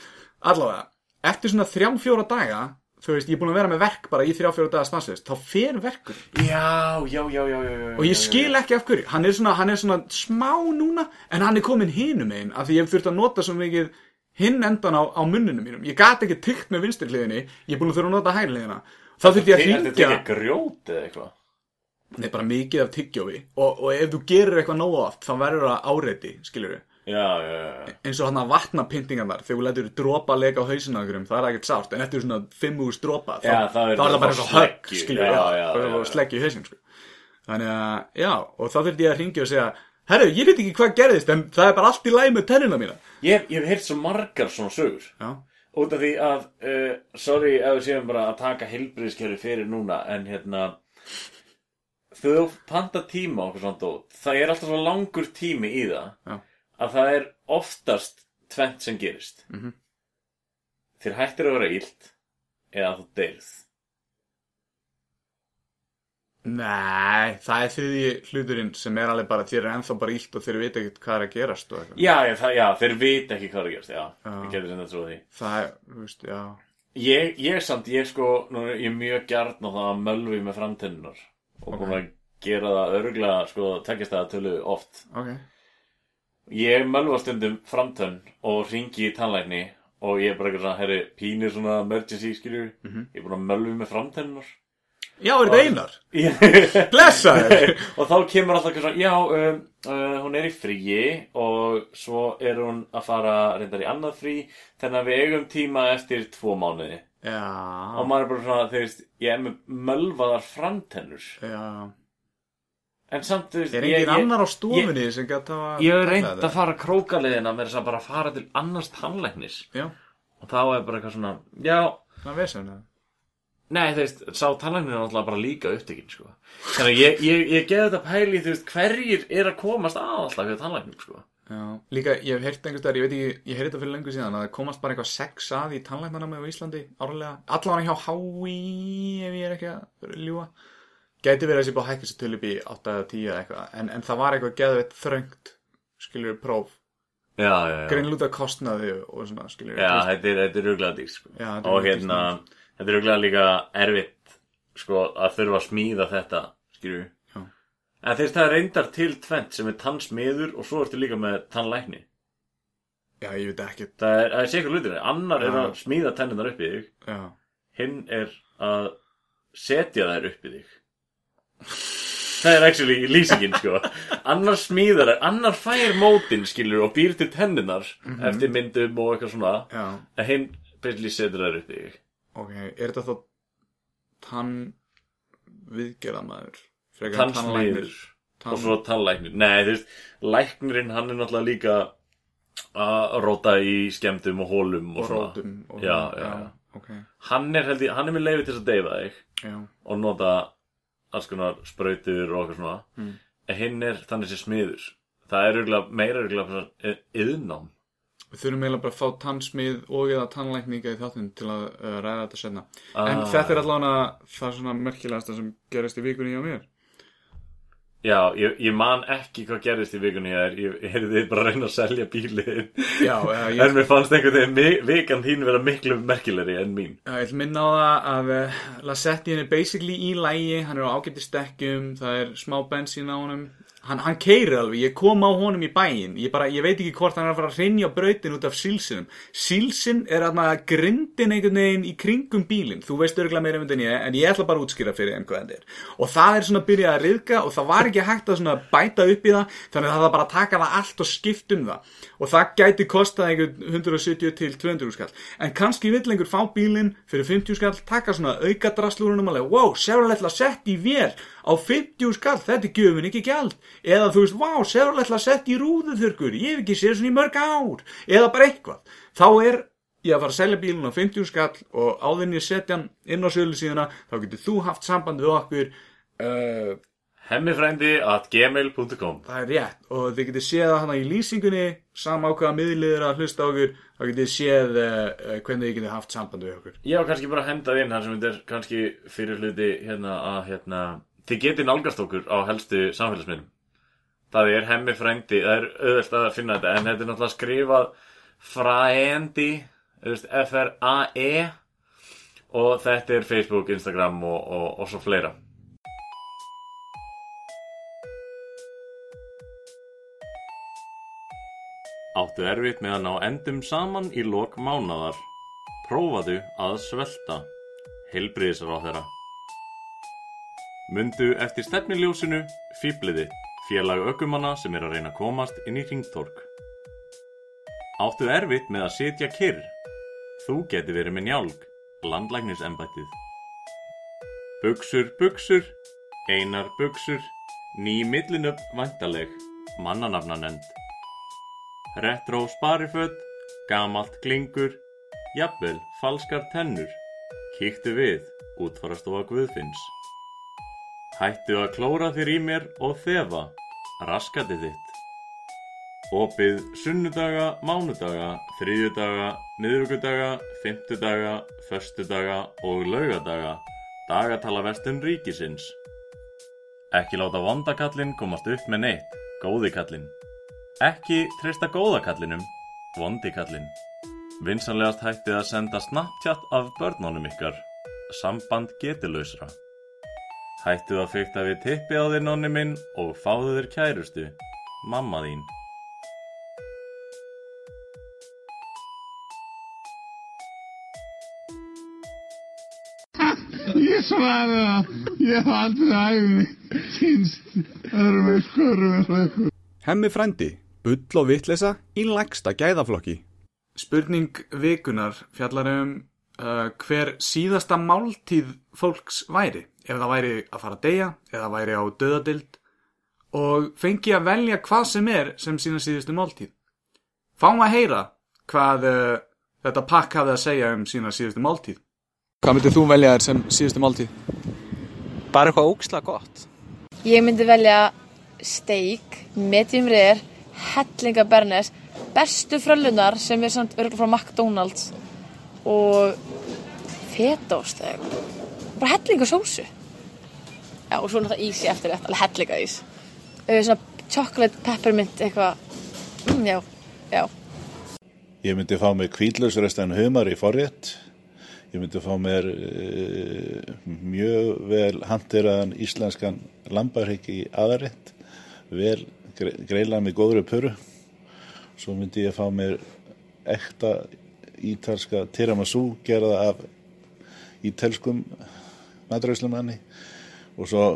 allavega, eftir svona þrjá, fjóra daga þú veist, ég er búin að vera með verk bara í þrjá, fjóra daga stansist, þá fer verkur Já, já, já, já, já, og ég skil ekki af hverju, hann er svona, hann er svona smá núna, en hann er komin hinum einn, af því ég hef þurft að nota svo mikið hinn endan á, á munninu mínum. Ég gat ekki tykt með vinstri hliðinni ég er búin að þurfa að nota hægri hliðina. Þá þurfti ég að Þetta er hringja. ekki grjót eða eitthvað. Nei, bara mikið af tyggjói og, og ef þú gerir eitthvað nógu oft þá verður það áreiti, skilur eins og hann að vatna pyntingarnar þegar þú letur dropa leka á hausinu það er ekkert sárt, en eftir svona fimm úr dropa þá, er það bara og högg sleggju í hausinu sko. þannig að, já, og þá þurfti ég að ringja og segja herru, ég veit ekki hvað gerðist en það er bara allt í læg með tennina mína Ég hef, heyrt svo margar svona sögur. já, Út af því að, uh, sorry ef við séum bara að taka heilbriðskerfi fyrir núna, en hérna, þú panta tíma okkur svona dót, það er alltaf svo langur tími í það, Já. Að það er oftast tvent sem gerist. Mhm. Þér hættir að vera illt, eða þú deyrð. nei, það er þriði hluturinn sem er alveg bara þér er ennþá bara illt og þeir veit ekkert hvað er að gerast og eitthvað Já, já, það, já, þeir veit ekki hvað er að gerast, já, ég getur sem þetta trúið því. það er, þú veist, já Ég, ég samt, ég sko, nú, er ég mjög gjarn á það að mölvi með framtennunar og búin að gera það örgulega, sko, tekjast það tölu oft. ok, Ég mölva stundum framtönn og ringi í tannlækni og ég er bara eitthvað svona, herri, pínir svona emergency, skilju, Mhm. ég er búin að mölvi með framtennunar. já, er þetta einar blessa þér og þá kemur alltaf eitthvað svona, já, um, uh, hún er í fríi og svo er hún að fara reyndar í annað frí, þannig að við eigum tíma eftir tvo mánuði. já, og maður er bara svona, veist, ég er með mölvaðar framtennur já en samt, þú veist, Er ég, engin ég, annar á stofunni sem gæti að ég hef reynd að fara krókaliðina með þess að bara fara til annars tannlæknis. Já, og þá er bara eitthvað svona, já, það veist það nei, þú veist, sá tannlæknin er náttúrulega bara líka upptekinn, sko. Þannig að ég, ég, ég geði þetta pæli, þú veist, hverjir er að komast að alltaf við tannlæknin, sko. Já, líka ég hef heyrt einhvers staðar, ég veit ekki, ég heyrði þetta fyrir lengur síðan að það komast bara eitthvað sex að í tannlæknarnámi á Íslandi árlega, allavega hjá HÍ ef ég er ekki að ljúa gæti verið að sé búið að hækka þessi tölu upp í 8 eða 10 eða eitthvað, en, en það var eitthvað geðveitt þröngt, skiljur próf. Já, já, já, greinlúta kostnaði og svona, skiljur já þetta er, þetta er ruglega dýr, sko. Já, þetta er og mjög hérna, þetta er ruglega líka erfitt, sko, að þurfa að smíða þetta, skilju Já. En þeir það reyndar til tvent sem er tannsmiður og svo ertu líka með tannlækni. Já, ég veit ekki. Það er, það er sér hlutir. Það er actually lýsingin, sko. Annar smíðar, annar fær mótin, skilur, og býr til tenninar eftir myndum og eitthvað svona. já, En hinn basically setur þær upp í ok Er þetta þá tann en Tannsmiður. Tann- Og svo tannlæknir. Nei, þú veist, læknirinn, hann er náttúrulega líka að róta í skemmtum og hólum og, og svona. rótum og, Já, já, já. ok, Hann er, held ég, hann er með leiði til þess að deyfa þig og nota alls konar sprautur og eitthvað svona. Mm. En hinn er þannig sem smiður. Það er örugglega, meira örugglega yðnám. við þurfum eiginlega bara að fá tannsmið og eða tannlækninga í þáttinn til að uh, ræða þetta senna en Ah. þetta er allavega það svona merkilegasta sem gerist í vikunni hjá mér Já, ég, ég man ekki hvað gerðist í vikunni ég ég, heyrði bara að reyna að selja bílinn. já, eða, ég, En mér fannst einhvern veginn mi- vikan þín vera miklu merkilegri en mín. Já, ég vil minna á það að uh, Lassetti er basically í lægi, hann er á ágæti stekkjum, það er smá bensín á honum hann, hann keirir alveg, ég kom á honum í bæinn ég, bara, ég veit ekki hvort hann er að fara að rinja brautin út af sílsinum. Sílsin er að grindin einhvern veginn í kringum bílinn, þú veist örgulega meira um en ég en ég ætla bara að útskýra fyrir þeim hvað þetta er. Og það er svona að byrja að riðka og það var ekki hægt að bæta upp í það þannig að það var bara að taka það allt og skipt um það. Og það gæti kostað einhvern 170 til 200 skall. En kannski vill einhver fá bílinn fyrir 50 skall taka svona auka drastlúrunum alveg, wow, á 50 skall, þetta er gjöfin ekki gjald. Eða þú veist, vá, sérlega sett í rúðuþurkur, ég hef ekki séð svona í mörg ár. Eða bara eitthvað, þá er ég að fara að selja bílun á 50 skall og áðurinn ég setja hann inn á sölu síðana þá getur þú haft samband við okkur uh, hemmifrændi at gmail.com það er rétt. Og þið getur séð það hana í lýsingunni sama á hvaða miðliður að hlusta okkur þá getur þið séð uh, uh, hvernig þið getur haft samband við okkur. Ég á kannski bara að henda inn þar sem þetta er kannski fyrir hluti hérna að hérna þið getið nálgast okkur á helstu samfélagsmiðlum það er hemmifrændi það er auðvelt að finna þetta en þetta er náttúrulega skrifað frændi F-R-A-E og þetta er Facebook, Instagram og, og, og svo fleira Áttu erfitt með að ná endum saman í lok mánadar. Prófaðu að svelta. Heilbriðisar á þeirra. Mundu eftir stefniljósinu Fýbliði, félag ökumanna sem er að reyna að komast inn í ringtork. Áttu erfitt með að sitja kyrr. Þú geti verið með njálg, landlægnisembættið. Bugsur, bugsur, einar bugsur, ný millinöpp vantaleg, mannanafnanend. Retro sparifödd, gamalt klingur, jafnvel falskar tennur. Kíktu við, útfarastofa Guðfinns. Hættu að klóra þér í mér og þefa, raskati þitt. Opið sunnudaga, mánudaga, þriðjudaga, miðvíkudaga, fymtudaga, föstudaga og laugadaga. Dagatala vestun ríkisins. Ekki láta vondakallin komast upp með neitt, góðikallin. Ekki treysta góðakallinum, vondikallin. Vinsanlegast hættið að senda Snapchat af börnunum ykkar. Samband getilausra. Hættið að fykta við tippi á þér nonni minn og fáðu þér kærustu, mamma þín. Ég svaraði það. Ég hef aldrei æfni kynst öðrum með skörum en sveikur. Hemmi frændi, bull og vitleysa í lægsta gæðaflokki. Spurning vikunar fjallar um uh, hver síðasta máltíð fólks væri. Ef það væri að fara að deyja, eða væri á döðadild og fengi að velja hvað sem er sem sína síðustu máltíð. Fáum að heyra hvað uh, þetta pakk hafði að segja um sína síðustu máltíð. Hvað myndir þú velja þér sem síðustu máltíð? Bara eitthvað ókslega gott. Ég myndi velja steik, medium rare, hellinga bernes, bestu frölunar sem er samt örgulega frá McDonalds og fetaost eða eitthvað. Bara hellinga sósu. Já, og svo náttúrulega ísi eftir þetta, alveg hellinga ís. Svona chocolate peppermint eitthvað. Mm, já, já. Ég myndi fá mig kvíðlausrestan humar í forrétt. Ég myndi fá mér uh, mjög vel handiraðan íslenskan lambarhyggi í aðarrétt. Vel gre greilað með góðri pöru. Svo myndi ég fá mér ekta ítalska tiramisu gerða af ítelskum matræslumanni og svo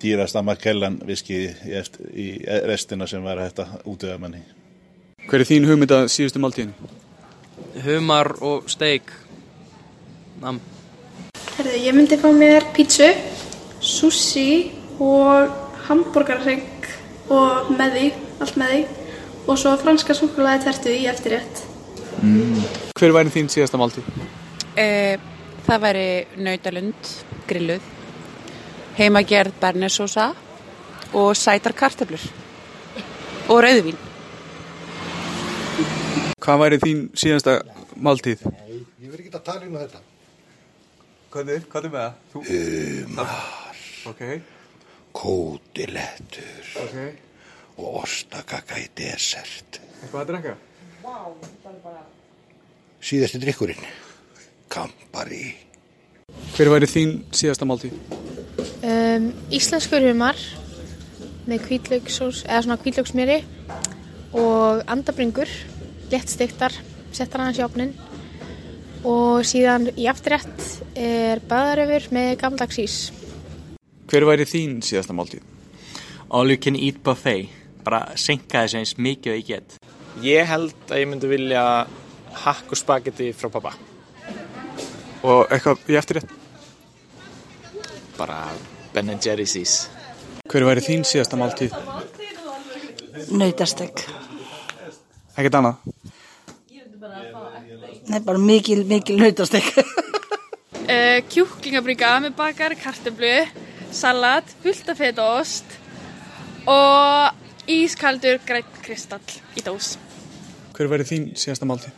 dýrast að makellan viski í, eftir, í restina sem var þetta útöða manni. Hver er þín hugmynda síðustu máltíðin? Humar og steik. Nam. Herðu, ég myndi fá mér pítsu, sushi og hambúrgarrygg og með því, allt með því og svo franska súkulæði tertu í eftirrétt. Hver væri þín síðasta máltíð? Eh, það væri nautalund, grilluð, heimagerð bernesósa og sætar kartöflur og rauðvín. Hvað væri þín síðasta máltíð? Ég verð ekki að tala á þetta. Hvernig, hvað er með það? Þú? Humar, Ok, kótilettur ok. og ostakaka í desert. Eitthvað að drekka? Síðasti drikkurinn, kampari. Hver væri þín síðasta máltíð? Um, íslenskur humar með kvítlaugsós, eða svona kvítlaugsmjöri og andabringur, léttstiktar, settar aðeins í opnin og síðan í afturrætt er baðaröfur með gamdags ís. Hver væri þín síðasta máltíð? All you can eat buffet bara senka þessu eins mikið og ég get Ég held að ég myndi vilja hakk og spagetti frá pappa Og eitthvað í eftirrétt? bara Ben Jerry's ís Hver væri þín síðasta máltíð? Nautastek. Ekkert annað? Nei, bara mikil, mikil nautastek. uh, kjúklingabringa með bakar, kartöflu, salat, fullt af fetaost og ískaldur grænt kristall í dós. Hver væri þín síðasta máltíð?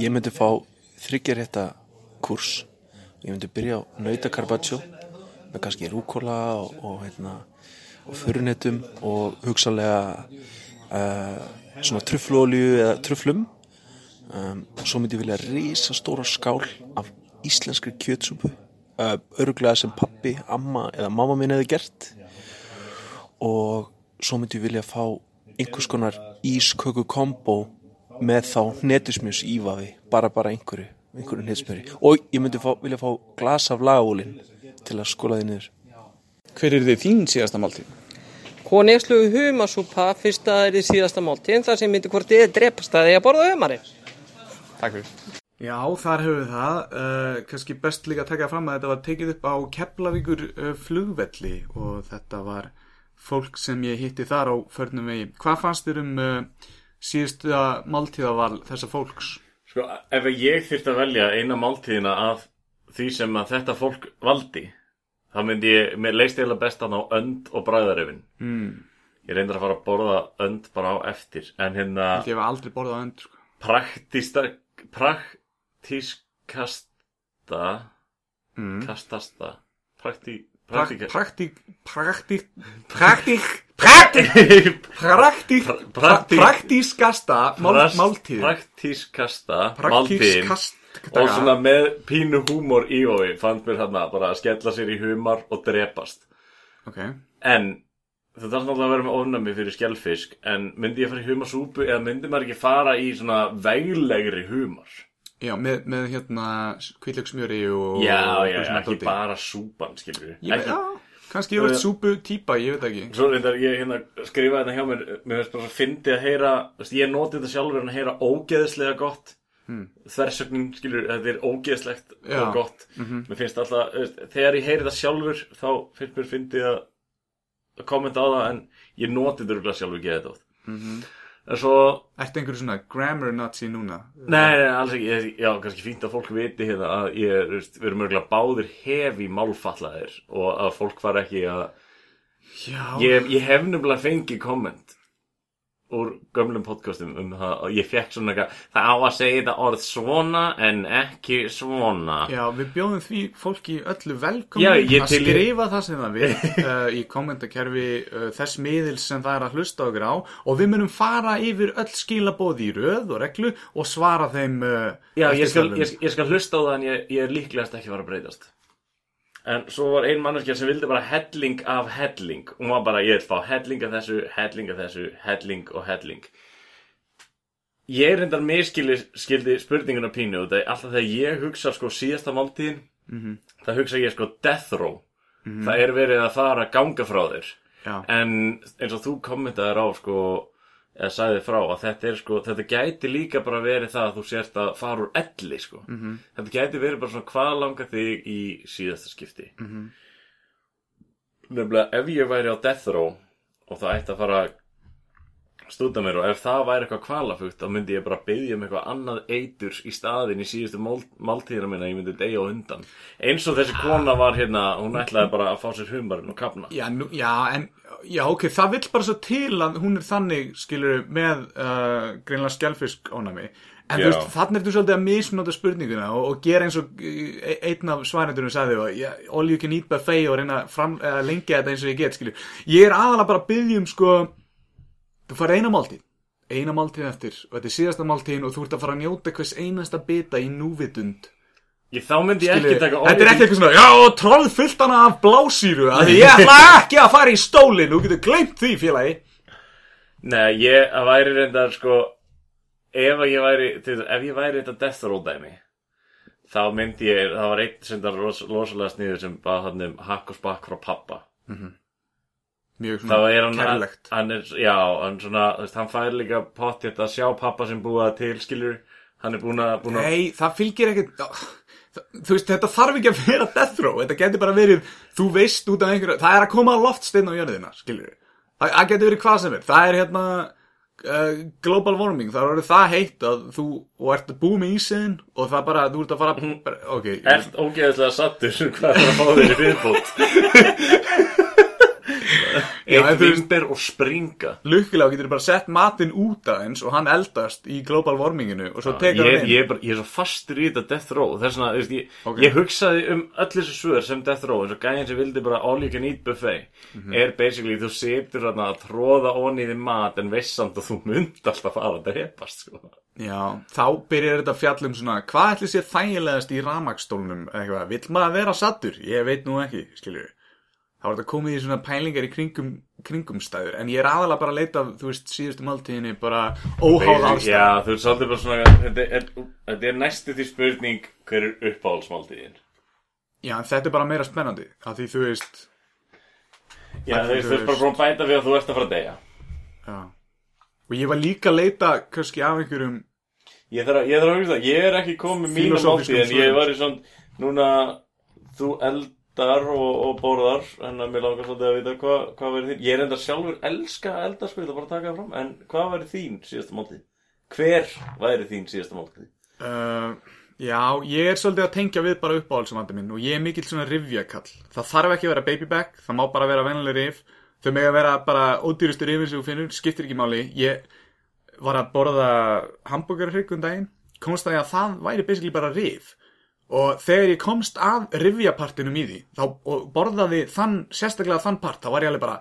Ég myndi fá þryggjarétta kurs. Ég myndi byrja á nautakarpaccio með kannski rúkola og, og, hérna, og förunetum og hugsalega uh, svona trufflólju eða trufflum. Um, svo myndi ég vilja rísa stóra skál af íslenskri kjötsúpu. Uh, öruglega sem pappi, amma eða mamma minn hefði gert. Og svo myndi ég vilja fá einhvers konar ísköku kombo með þá netusmjörs ívafi, bara bara einhverju, einhverju netusmjöri. Og ég myndi fá, vilja fá glas af lagavólin til að skóla því niður. Hver er þið þín síðasta máltíð? Konegslugu humasúpa fyrst að það er í síðasta máltíðin þar sem myndi hvort þið er drepast að því að borða humari. Takk fyrir. Já, þar höfum við það. Uh, kannski best líka að taka fram að þetta var tekið upp á Keflavíkur uh, flugvelli og þetta var fólk sem ég hitti þar á förnum vegi. Hvað fannst þér um uh, síðustu máltíðaval þessa fólks? Sko, ef ég þyrfti að velja eina máltíðina af því sem að þetta fólk valdi, þá myndi ég, mér leist eiginlega bestan á önd og bræðarefin. Mm. Ég reyndar að fara að borða önd bara á eftir, en hérna... Ég hef aldrei borðað önd, sko. Praktista, praktískasta, Mm. kastasta, praktí... Praktík, praktík, praktík, praktík, praktík, praktík, praktískasta mál, máltíð. Praktískasta Praktískast- máltíðin og svona með pínu húmor í hói fannst mér þarna bara að skella sér í humar og drepast. Ok. En það þarf náttúrulega að vera með ofnami fyrir skjálfisk en myndi ég fara í humarsúpu eða myndi maður ekki fara í svona veglegri humar? Já, með, með hérna kvítlöksmjöri og... Já, og já, svona ekki bara súpan, skilur við. Veit, já, kannski ég veit súpu típa, ég veit ekki. Svo reyndar ég hérna skrifaði þetta hjá mér, mér veist bara að fyndi að heyra, veist, ég noti þetta sjálfur en að heyra ógeðslega gott. Hmm. Þversögnin, skilur, þetta er ógeðslegt Já. og gott. Mhm. Mér finnst alltaf, veist, þegar ég heyri það sjálfur, þá finnst mér fyndi að kommenta á það, en ég noti þetta sjálfur geða þetta oft. Mhm. En svo... Ertu einhverju svona grammar nazi núna? Nei, nei, alls ekki, já, kannski fínt að fólk viti hérna að ég, er, veist, við erum örgulega báðir hefi málfallaðir og að fólk var ekki að Já. Ég, ég hef nefnilega fengið komment úr gömlum podcastum um það og ég fekk svona eitthvað það á að segja þetta orð svona en ekki svona. Já, við bjóðum því fólki öllu Já, velkominn ég að til- skrifa það sem það vil uh, í kommentakerfi uh, þess miðils sem það er að hlusta okkur á og við munum fara yfir öll skilabóð í röð og reglu og svara þeim uh, Já, ég skal, ég, ég skal hlusta á það en ég, ég er líklegast ekki að fara að breytast En svo var ein manneskja sem vildi bara helling af helling Hún var bara, ég vil fá helling af þessu, helling af þessu, helling og helling Ég reyndar miskildi skildi spurninguna pínu og það er alltaf þegar ég hugsa sko síðasta máltíðin Mhm. Það hugsa ég sko death row Mhm. Það er verið að fara ganga frá þér Já. En eins og þú kommentaðir á sko eða sagði frá að þetta er sko þetta gæti líka bara verið það að þú sért að fara úr elli sko Mhm. þetta gæti verið bara svona hvað langar þig í síðasta skipti Mhm. nefnilega ef ég væri á death row og það ætti að fara að stúta mér og ef það væri eitthvað kvalafugt þá myndi ég bara byggja um eitthvað annað eitur í staðin í síðustu mál, máltíðina minna ég myndi deyja á undan. Eins og þessi kona var hérna hún ætlaði bara að fá sér humarinn og kapna Já, nú, já, en já, ok, það vill bara svo til að hún er þannig, skilur, með uh, greinlega skjálfisk ónami en Já. þú veist, þannig ertu svolítið að misnota spurninguna og, og gera eins og uh, einn af svarendurum sagði og ja, all you can eat buffet og reyna að fram, lengja þetta eins og ég get, skilur ég er aðalega bara að byggja um, sko þú farið eina máltíð. Eina máltíð eftir og þetta er síðasta máltíðin og þú ert að fara að njóta hvers einasta bita í núvitund. Ég, þá myndi ég ekki taka Þetta er ekki eitthvað svona, já, troll fullt hana af blásýru að ég ætla ekki að fara í stólinn Þú getur gleymt því, félagi. Nei, ég væri reyndar sko ef ég væri til, ef ég væri þetta death roll dæmi þá myndi ég, það var einn sem það ros, rosalega sniður sem bara hann um hakk og spakk frá pappa Mhm. Mjög kærlegt hann er, já, hann svona veist, hann fær líka pottjætt að sjá pappa sem búa það til, skilur hann er búin að, að Nei, það fylgir ekkert það- Þú veist, þetta þarf ekki að vera death row. Þetta getur bara verið, þú veist út af einhverju Það er að koma loftsteinn á jörðina, skilur Það, það getur verið hvað sem er. Það er hérna uh, global warming. Það er það heitt að þú og ert búið með ísinn og það bara, þú ert að fara bara, Ok, ert ógeðslega sattur hvað er að fá þér í viðbót Veist- vimber og springa Lukkilega getur bara sett matinn út aðeins og hann eldast í global warminginu og svo tekur ég, hann ég, inn er bara, ég er svo fastur í þetta Death Row þess vegna, þú veist, ég, Ok. ég hugsaði um öll þessu svör sem Death Row eins og gæðin sem vildi bara all you can eat buffet Mhm. er basically, þú setur þarna að tróða onni í þið mat en veist samt að þú mynd alltaf að drepast sko. Já, þá byrjar þetta fjall um svona hvað ætli sé þægilegast í ramakstólnum eitthvað, vill maður vera sattur? Ég veit nú ekki, skiljur þá er þetta komið í svona pælingar í kringum kringumstæður, en ég er aðalega bara að leita þú veist, síðustu máltíðinni bara óháð ástæð Já, þú veist svolítið bara svona þetta er, þetta er næstu því spurning hver er uppáhaldsmáltíðin? Já, en þetta er bara meira spennandi af því þú veist Já, þú veist, þú veist bara að bæta við að þú ert að fara að deyja. Já. Og ég var líka að leita kannski af einhverjum Ég þarf að, ég þarf að hugsa, ég er ekki komið Fílósófískum máltíð en ég var í svona, núna þú eldar og, og borðar en að mér langar svolítið að vita hvað hva verið þín ég er enda sjálfur elska að elda ég ætla bara að taka það fram en hvað væri þín síðasta máltíð? Hver væri þín síðasta máltíð? Uh, já, ég er svolítið að tengja við bara uppáhaldsumandi minn og ég er mikill svona rifjakall. Það þarf ekki að vera baby back, það má bara vera vennileg rif. Þau með að vera bara ódýrustu rifin sem þú finnur, skiptir ekki máli. Ég var að borða hambúrgarhrygg um daginn, komst að að það væri basically bara rif. Og þegar ég komst að rifjapartinum í því þá, og borðaði þann, sérstaklega þann part, þá var ég alveg bara,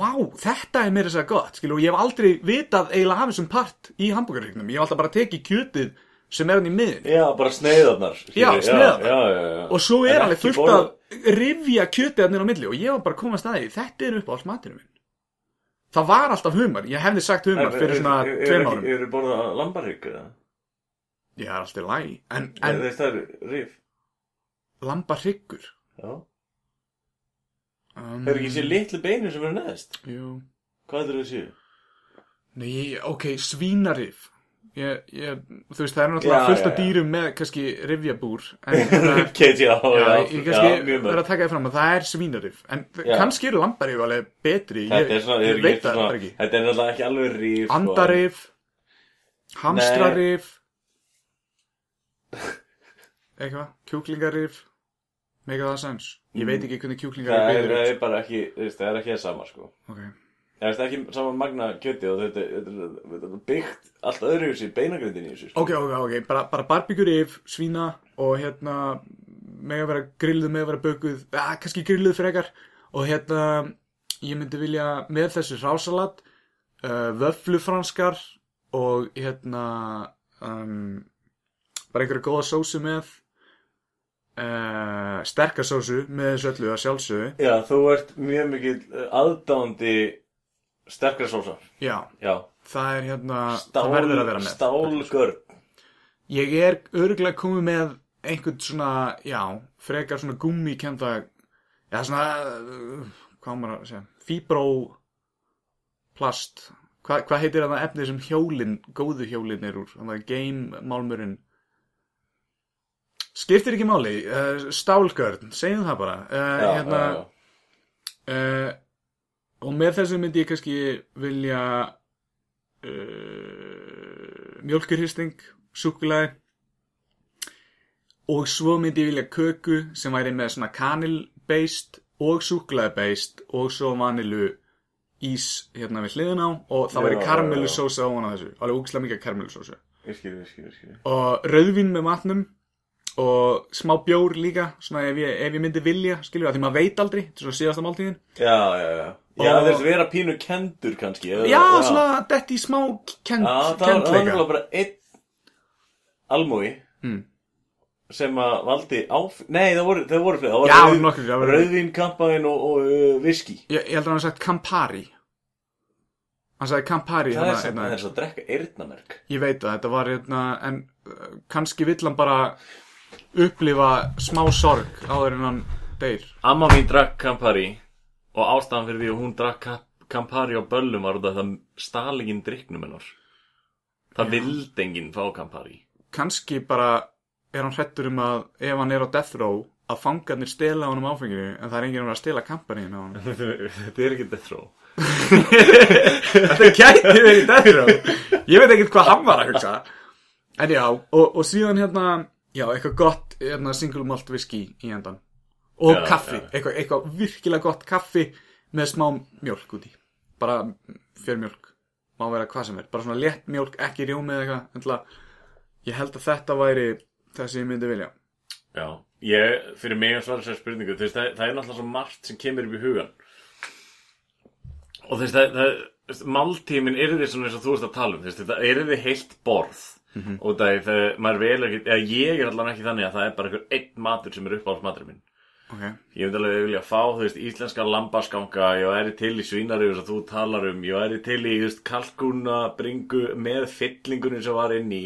vá, þetta er meira þess að gott, skilu, og ég hef aldrei vitað eiginlega af þessum part í hambúrgarhryggnum. Ég hef alltaf bara tekið kjötið sem er hann í miðin. Já, bara sneiðarnar Já, skilur, sneiðarnar. Og svo er alveg fullt borða- að rifja kjötið hann á milli og ég var bara að koma að staði, þetta er upp á alls matinu minn. Það var alltaf humar, ég hefði sagt humar fyrir svona tveim árum. Eru borðað lambarhygg eða? Ég er alltaf læg, en, En það eru rif lamba hryggur. Já Um, Hefur ekki séð litlu beinu sem eru neðst? Jú. Hvað er það að séu? Nei, ok, svínarif. Ég, ég, þú veist, það er náttúrulega Já, fullt já, af já. dýrum með kannski rifjabúr. en hérna- Rifcage, já, já, Ég já, kannski mjög mörg. verð að taka það fram að það er svínarif. En Já. kannski eru lambarif alveg betri. Þetta er ég, svona, ég er veit ekki það svona, bara ekki. þetta er náttúrulega ekki alveg ríf sko. Andarif, hamstrarif, eitthvað, kjúklingarif, make það sens. Ég veit ekki hvernig kjúklingarif Það er, er bara ekki, það er ekki það sama sko. Ok. Það er ekki sama magna kjöti og þetta, er byggt allt öðru í beinagrindin í þessu sko. Ok, ok, ok, bara, bara barbíkurif, svína og hérna með að vera grilluð, með að vera bökuð, að, kannski grilluð frekar. Og hérna ég myndi vilja með þessu rásalat, uh, vöflufranskar og hérna um, bara einhverja góða sósu með, uh, sterkar sósu með þessu öllu að sjálfsögðu. Já, þú ert mjög mikil aðdándi sterkra sósa Já. Já Það er hérna, Stál, það verður að vera með. Stálgörn Ég er örgulega komið með einhvern svona, já, frekar svona gummikenda, já, svona, hvað maður að segja, fibroplast, Hva, hvað heitir það efnið sem hjólin, góðu hjólin er úr, þannig að game málmurinn, skiptir ekki máli, uh, stálgörn, segjum það bara, uh, Já, hérna. Uh, og með þessu myndi ég kannski vilja mjölkurhisting, súkulæði og svo myndi ég vilja köku sem væri með svona kanil-based og súkulæði-based og svo vanilu ís hérna við hliðin á og það væri ofan á þessu, alveg úkslega mikið skil. Og rauðvín með matnum og smá bjór líka svona ef ég, ef ég myndi vilja, skilur það því maður veit aldrei, þetta er svona síðasta máltíðin Já, já, já Já, Og- þess að vera pínu kendur kannski eða- já, svona detti í smá kent, Já, það var- það var bara einn almúi Mm. sem að valdi áf... Nei, það voru, það voru fleiri. Það Já, voru nokkrir, það voru- Rauðvín, kampaðin og, og uh, viski. Ég, ég held að hann sagt Campari Hann sagði Campari Það er sem hérna. svo að drekka eyrnamerk. Ég veit að þetta var hérna, en uh, kannski vill hann bara upplifa smá sorg áður en hann deyr. Amma mín drakk Campari og ástæðan fyrir því að hún drakk Campari á böllum var út af það stalingin drikknum hennar. Það vildi enginn fá Campari. Kannski bara er hann hrettur um að ef hann er á death row að fangarnir stela honum áfenginu en það er enginn að stela Campariin á hann. Þetta er ekki death row. Þetta gæti verið death row. Ég veit ekkert hvað hann var að hugsa. En já, og, og síðan hérna, já, eitthvað gott hérna, single malt whisky í endan. Og Já, kaffi, já. Eitthvað, eitthvað virkilega gott kaffi með smá mjölk úti. Bara fjörmjölk, má vera hvað sem er. Bara svona létt mjölk, ekki rjómið eitthvað. Endla, ég held að þetta væri það sem ég myndi vilja. Já, ég, fyrir mig að svara sér spurningu, veist, það, það er náttúrulega svo margt sem kemur upp í hugan. Og það, það máltímin er þið svona eins og þú veist að tala um, þú veist, þetta er þið heilt borð. Mhm. Og það, það, maður vel ekki, eða ég er allan ekki þannig að það er bara einhver einn matur sem er uppáhalds maturinn minn. Ok. Ég myndi alveg vilja fá, þú veist, íslenska lambasganga, ég væri til í svínari sem þú talar um, ég væri til í, kalkuna, bringu með fyllingunum sem var inn í.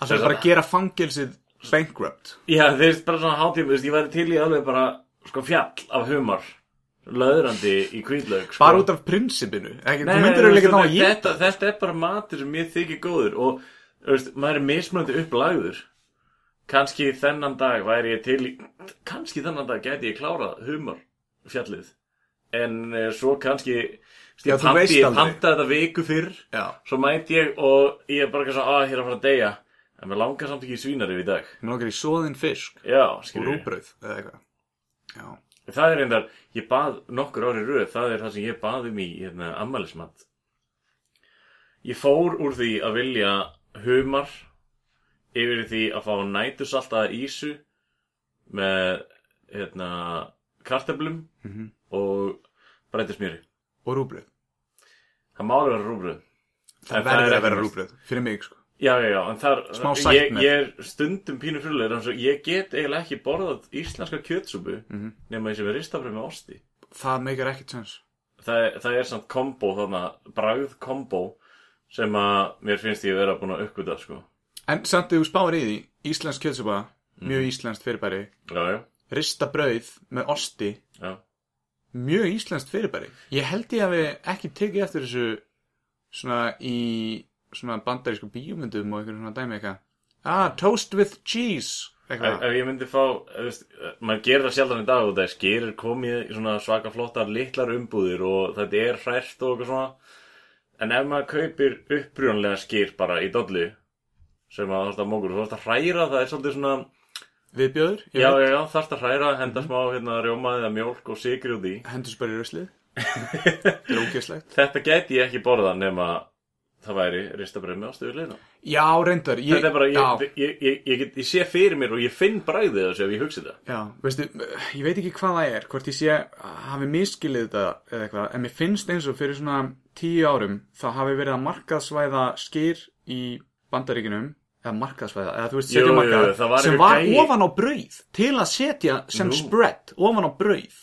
Það er bara að gera fangelsið bankrupt. Já, þeir veist bara svona hátíma, ég væri til í alveg bara, sko, fjall af humar, löðrandi í kvítlaug, sko. Bara út af prinsipinu. Nei, ná þetta, að ég. þetta, er bara matur sem mér þykir góður og, veist, maður er mismunandi upplagður. Kanski þennan dag væri ég til í, kannski þennan dag gæti ég klárað humar fjallið. En uh, svo kannski, Já, ég panta þetta viku fyrr, Já. svo mæti ég og ég er bara ekki svona, að ég er að fara að deyja. En mér langar samt ekki í svínari í dag. Mér langar í soðin fisk. Já, Og rúbrauð eða eitthvað. Það er reyndar, ég bað nokkur ári röð, það er það sem ég bað um í hérna, ammælismat. Ég fór úr því að vilja humar yfir því að fá nætusaltaða ísu með hérna, kartöflum Mhm. og breytismjöri. Og rúbrauð. Það má alveg vera rúbröð. Það verður að vera rúbrauð. Fyrir mig, sko. Já, já, já, en þar, Smá ég, ég er stundum pínu að ég get eiginlega ekki borðað íslenska kjötsúpu Mhm. nema þessi með ristabröð með osti. Það meikar ekkert sens. það, er- það er samt kombo þarna, bragð kombo sem að mér finnst ég vera búin að uppgöta sko. En samt þegar þú spáir í því, íslensk kjötsupa, mjög íslenskt fyrirbæri, Já, já, rista brauð með osti, já. mjög íslenskt fyrirbæri. Ég held ég að við ekki tekið eftir þessu svona í svona bandarísku bíómyndum og einhverjum svona dæmi eitthvað. Ah, toast with cheese. Eitthvað. ef ég myndi fá, veist, maður gerir það sjaldan í dag og það er skyrir komið í svona svaka flottar litlar umbúðir og þetta er hrært og eitthvað svona. En ef maður kaupir upprjónlega skyr bara í dollu sem að veist að mókur, þú veist að hræra, það er svolítið svona Viðbjöður? Já, já, já, þarft að hræra, henda smá hérna rjóma eða mjólk og sigri út í Hendur svo bara í er ógeðslegt. Þetta gæti ég ekki borða nema það væri ristabröð með ástuðulegna Já, reyndar. Ég, Þetta er bara, ég, ég, ég, ég, get- ég sé fyrir mér og ég finn bræðið þessu ef ég hugsi það Já, veistu, ég veit ekki hvað það er, hvort ég sé hafi miskilið þetta eða eitthvað, en mér finnst eins og fyrir svona tíu árum þá hafi verið að markaðsvæða skýr í bandaríkinum, eða markaðsvæða, eða þú veist, setja markað, það sem var gæi- ofan á brauð til að setja sem Nú. spread ofan á brauð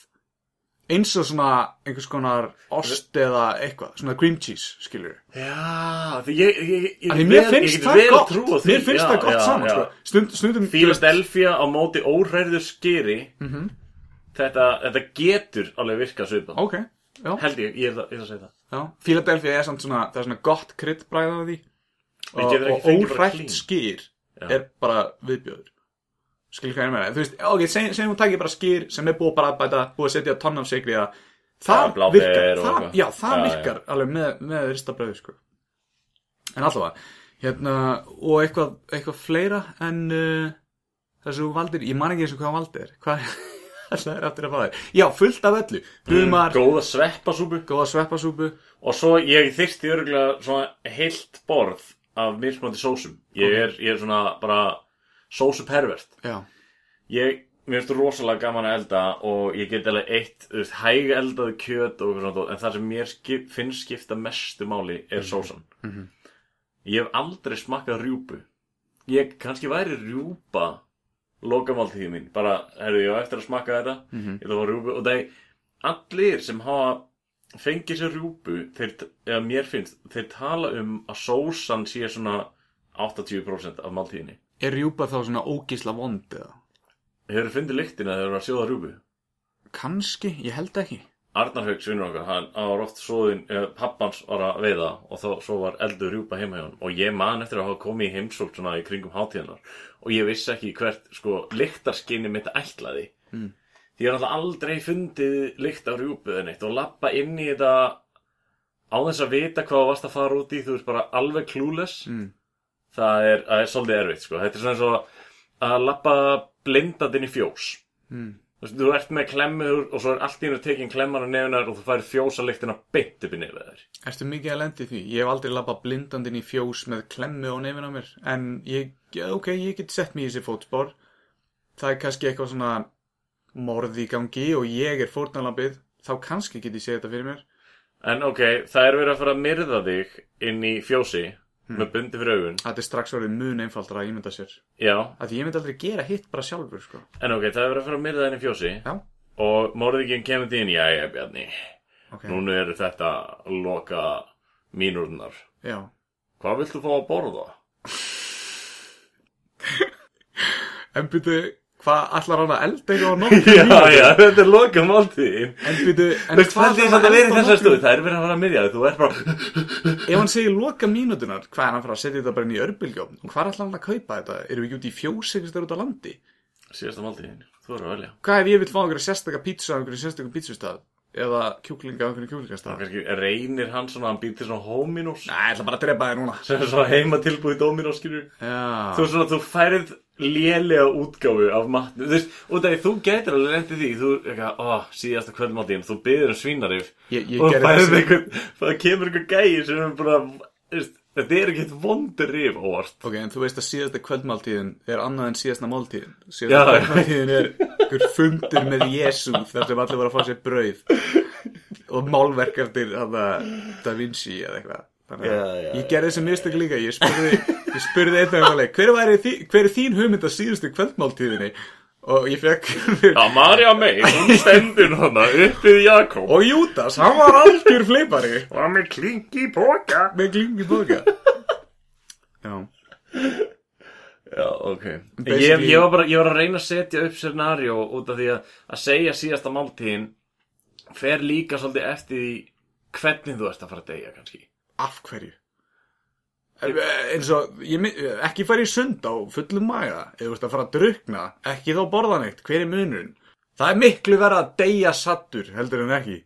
eins og svona einhvers konar ost eða eitthvað, svona cream cheese, skilur Já, ég, ég, ég, mér finnst það gott. Mér finnst Já, það gott já, saman, já. sko. Stund, stundum Philadelphia á móti óhræður skýri Mhm. þetta, þetta getur alveg virkað svipað Ok, já Held ég, ég er það, það að segja það Já, Philadelphia er samt svona, það er svona gott kryddbræð á því. Og, og clean. skýr Já. er bara viðbjöður skilur hvað ég meina, þú veist, ok, segjum seg, hún takir bara skýr sem er búið bara að bæta, búið að setja tonn af sigri að það bláber virkar, það, já, það já. virkar alveg með, með ristabröðu, sko. En allavega, hérna og eitthvað, eitthvað fleira en uh, þessu valdir, ég man ekki eins og hvað valdir, hvað það er aftur að fá þér, já, fullt af öllu. Humar, Mm, Góða sveppasúpu. Góða sveppasúpu. Og svo ég þyrsti örgulega svona heilt borð af mismunandi sósum. Ég er, ég er svona bara sósupervert. Já, Ég, mér finnst rosalega gaman að elda og ég get alveg eitt, þú veist, hæg eldaði kjöt og eitthvað svona, en það sem mér skip, finnst skipta mestu máli er sósan. Mhm. Ég hef aldrei smakkað rjúpu. Ég kannski væri rjúpa lokamáltíði mín bara, herru, ég á eftir að smakka þetta Mhm. ég ætla að fá rjúpu og það er allir sem hafa fengið sér rjúpu þeir, eða mér finnst, þeir tala um að sósan sé svona 80% af máltíðinni Er rjúpa þá svona ógísla vond eða? Hefur þið fundið lyktina þegar þeir eru að sjóða rjúpu? Kanski, ég held ekki Arnar Haug, svinnur okkar, hann var oft svoðin, eh, pappans var að veiða og þá svo var eldur rjúpa heima hjá hann og ég man eftir að hafa komið í heimsókn svona í kringum hátíðanar og ég vissi ekki hvert, sko, lyktarskinni mitt ætlaði Mm. því ég er alltaf aldrei fundið lykt af rjúpu eða neitt og lappa inn í þetta á þess að vita hvað varst að fara út í þú veist bara alveg clueless Mm. það er, það er svolítið erfitt sko. þetta er svona eins og að lappa blindað inn í fjós Mm. Þú veist, þú ert með klemmiður og svo er allt í hennu tekin klemmar á nefinar og þú færið fjósalyktina beint upp í nefið þér. Ertu mikið að lendi því? Ég hef aldrei labbað blindandinn í fjós með klemmu á nefin á mér. En ég, ok, ég get sett mig í þessi fótspor. Það er kannski eitthvað svona morð í gangi og ég er fórnalambið Þá kannski get ég séð þetta fyrir mér. En ok, það er verið að fara að myrða þig inn í fjósi Hmm. með bundi fyrir augun Þetta er strax orðið mun einfaldra að ímynda sér já, Að ég myndi aldrei gera hitt bara sjálfur sko. en ok, það er verið að fara að myrða í fjósi Já. og morðingin kemur til inn, jæja Bjarni Ok. núna eru þetta loka mínúrnar Já hvað viltu fá að borða? En byrju, hvað allar hann að elda eitthvað á nóttu já, já, þetta er loka máltíðin En byrju, en Þú veist, hvað er þetta hann að elda stöðu? Það er verið að fara að myrja þig, þú er bara Ef hann segir loka mínútunar, hvað er hann að fara að setja þetta bara inn í örbylgjum? Og hvað er alltaf hann að kaupa þetta? Erum við ekki út í fjós eitthvað út á landi? Síðasta máltíðin, þú er að velja Hvað ef ég vil fá einhverja sérstaka pizza á einhverju sérstakum pizzustað? Eða kjúklinga einhverju kjúklingastað? Kannski reynir hann svona, hann býr til svona hominós Nei, ég ætla bara að drepa þér núna. Sem er svona heima tilbúið dominós, skilur Já. Þú svona, þú færið lélega útgáfu af matnu Þú veist, út af því þú getur alveg reyndið því. Þú, eitthvað, ó, síðasta kvöldmáttíðin Þú byður um svínarif. Ég- ég Og gerði færið þessi- einhvern, það kemur einhver gæi sem er bara, þú veist Þetta er ekki eitt vondur rif óvart. Ok, en þú veist að síðasta kvöldmáltíðin er annað en síðasta máltíðin. Síðasta kvöldmáltíðin er einhver fundur með Jésu þar sem allir voru að fá sér brauð. Og málverk eftir Da Vinci eða eitthvað. Þannig að Já, já, ég gerði þessi mistök líka. Ég spurði, ég spurði einhverlega hver, væri þí, hver er þín hugmynd að síðustu kvöldmáltíðinni og ég fekk Já, Marja May, hún stendur hana uppið Jakob. Og Júdas, hann var algjör fleipari Og með klingi póka með klingi bóka Já. Já, ok. Ég, ég, var bara, ég var að reyna að setja upp scenario út af því að að segja síðasta máltíðin fer líka svolítið eftir því hvernig þú ert að fara að deyja kannski. Af hverju? Eins og ég, my- ekki fara í sund á fullum maga. Eða þú veist að fara að drukna ekki þá borða neitt, hver er munurinn? Það er miklu verið að deyja sattur heldur en ekki.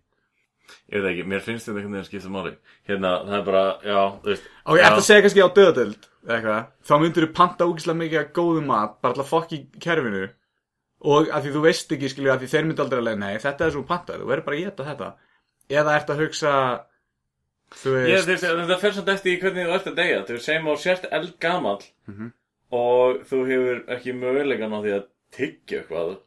Ég veit ekki, mér finnst þetta einhvern veginn að skipta máli. Hérna, það er bara, já, þú veist og ég ætla að segja kannski á döðadöld þá myndir þú panta ógislega mikið að góðum mat, bara alltaf fokk í kerfinu. Og að því þú veist ekki skilju að því þeir myndi aldrei að lega, nei þetta er svo pantar þú verður bara að geta þetta. Eða ert að hugsa Ég, veist, þetta fer samt eftir í hvernig þú ert að deyja. Þú segjum á sért eldgamall Mhm. og þú hefur ekki mögulegan á því að tyggja eitthvað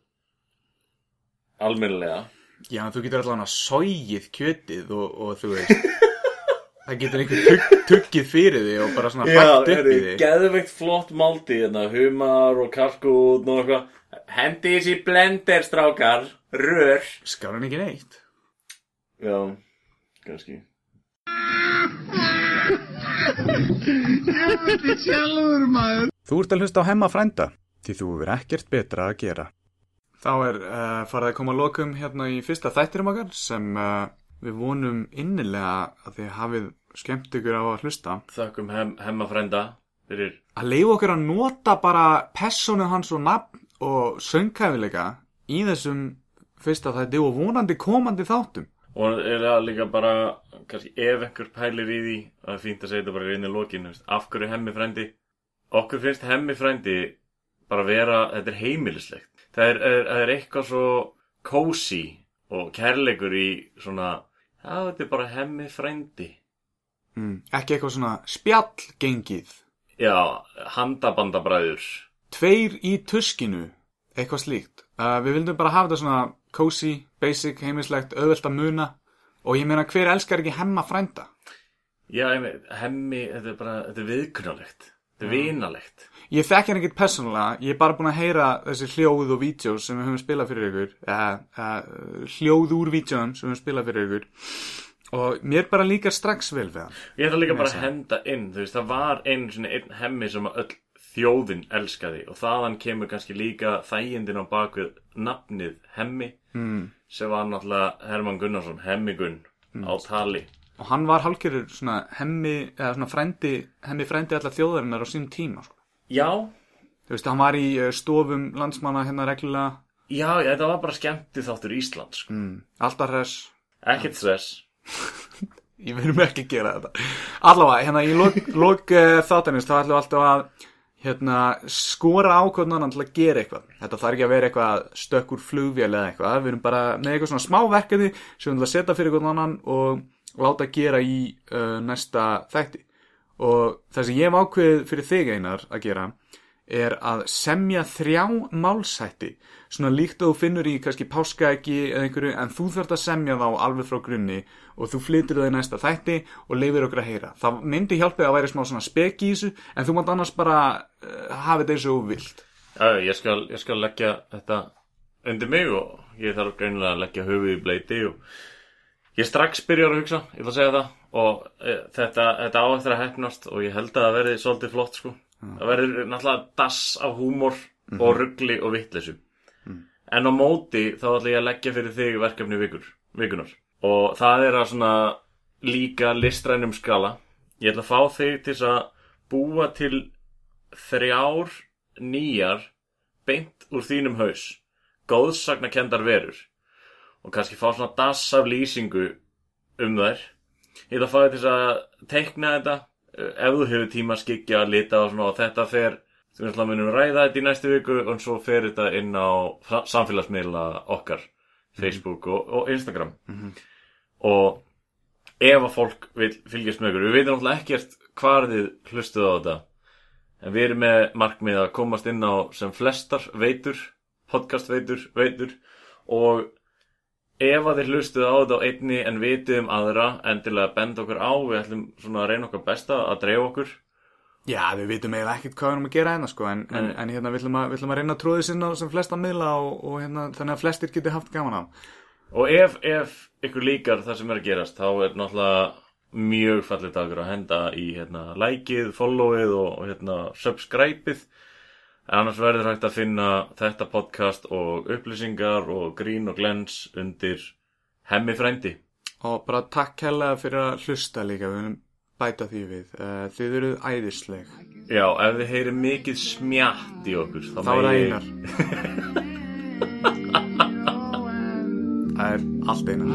almennilega. Já, þú getur allavega sógið kjötið og, og þú veist það getur einhver tugg, tuggið fyrir þig og bara svona bætt upp í þið þig. geðveikt flott málti hérna, humar og kalkún og eitthvað. Hendi þessi blender, strákar, rör. Skar hann ekki neitt? Já, kannski Ég veit ekki sjálfur maður. Þú ert að hlusta á hemma frænda því þú verður ekkert betra að gera. Þá er uh, farið að koma lokum hérna í fyrsta þættirum okkar sem uh, við vonum innilega að þið hafið skemmt ykkur á að hlusta. Þakkum hem, hemma frænda fyrir að leifa okkur að nota bara persónu hans og nafn og söngkæfileika í þessum fyrsta þætti og vonandi komandi þáttum. Og er það líka bara, kannski ef einhver pælir í því, það er fínt að segja þetta bara reynir lokin, veist, af hverju hemmi frændi? Okkur finnst hemmi frændi bara vera, þetta er heimilislegt. Það er, er, það er eitthvað svo kósi og kærleikur í svona, já þetta er bara hemmi frændi. mm. ekki eitthvað svona spjallgengið Já, handabandabræður. tveir í tuskinu eitthvað slíkt uh, við vildum bara hafa þetta svona cozy, basic, heimislegt, auðvelt að muna og ég meina hver elskar ekki hemma frænda? Já, hemmi, þetta er bara, þetta er viðkunnalegt. Þetta er vinalegt. ég þekki hann ekkert persónulega, ég er bara búin að heyra þessi hljóð og vídeo sem við höfum spilað fyrir ykkur, eða, eða hljóð úr vídeoum sem við höfum spilað fyrir ykkur. Og mér bara líkar strax vel við hann. Ég ætla líka bara að henda inn, þú veist, það var einn hemmi sem öll þjóðin elskaði. Og þaðan kemur kannski líka þægindin á bakvið nafnið hemmi Mm. sem var náttúrulega Herman Gunnarsson, hemmigun Mm. á tali. Og hann var svona hemmi, eða svona frændi, hemmi frændi allar þjóðarinnar á sínum tíma, sko. Já. Þú veist, hann var í uh, stofum landsmanna hérna reglulega. Já, þetta var bara skemmti þáttur Íslands, sko. Mm. Alltaf hress. Ekkert stress. Ég verðum ekki að gera þetta. Allavega, hérna í lok, lok uh, þáttanins þá ætlum við alltaf að hérna, skora ákvörðun annan til að gera eitthvað. Þetta þarf ekki að vera eitthvað stökkur flugvél eða eitthvað. Við erum bara með eitthvað svona smá verkefni sem við ætlum að setja fyrir einhvern annan og láta gera í uh, næsta þætti. Og það sem ég hef ákveðið fyrir þig einar að gera er að semja þrjá málsætti svona líkt og þú finnur í kannski páskaeggi eða einhverju en þú þarft að semja þá alveg frá grunni og þú flytur það í næsta þætti og leifir okkur að heyra það myndi hjálpið að væri smá svona speki í þessu en þú mátt annars bara uh, hafa þetta eins og vilt Já, ég skal, ég skal leggja þetta undir mig og ég þarf greinilega að leggja höfuð í bleiti og ég strax byrjar að hugsa, ég ætla að segja það og e, þetta, þetta á eftir að hefnast og ég held að það verði svolítið flott sko. Það verður náttúrulega dass af húmor og ruggli og vittlesu. En á móti þá ætla ég að leggja fyrir þig verkefni vikur, vikunar og það er að svona líka listrænum skala. Ég ætla að fá þig til að búa til þrjár nýjar beint úr þínum haus. Góðsagnakendar verur. Og kannski fá svona dass af lýsingu um þær. Ég ætla að fá þig til að teikna þetta ef þú hefur tíma að skikja að lita og svona og þetta fer þú veist að munum ræða þetta í næstu viku og svo fer þetta inn á samfélagsmiðla okkar Facebook og, og Instagram Mhm. og ef að fólk vil fylgjast með ykkur við veitum náttúrulega ekkert hvar þið hlustuð á þetta en við erum með markmið að komast inn á sem flestar veitur podcast veitur, veitur og ef að þið hlustuð á þetta á einni en vitið um aðra endilega benda okkur á við ætlum svona að reyna okkar besta að dreifa okkur. Já, við vitum eiginlega ekkert hvað við erum að gera hérna sko en, en, en hérna við ætlum að, að reyna að tróði sinna sem flesta miðla og, og hérna, þannig að flestir geti haft gaman á Og ef, ef ykkur líkar það sem er að gerast þá er náttúrulega mjög fallið dagur að henda í hérna, likeið, followið og, og hérna, subscribeið en annars verður hægt að finna þetta podcast og upplýsingar og grín og glens undir hemmi frændi. Og bara takk hella fyrir að hlusta líka við viljum bæta því við. Uh, þið eruð æðisleg. Já, ef þið heyri mikið smjatt í okkur þá, Þá er það Einar. það er allt einar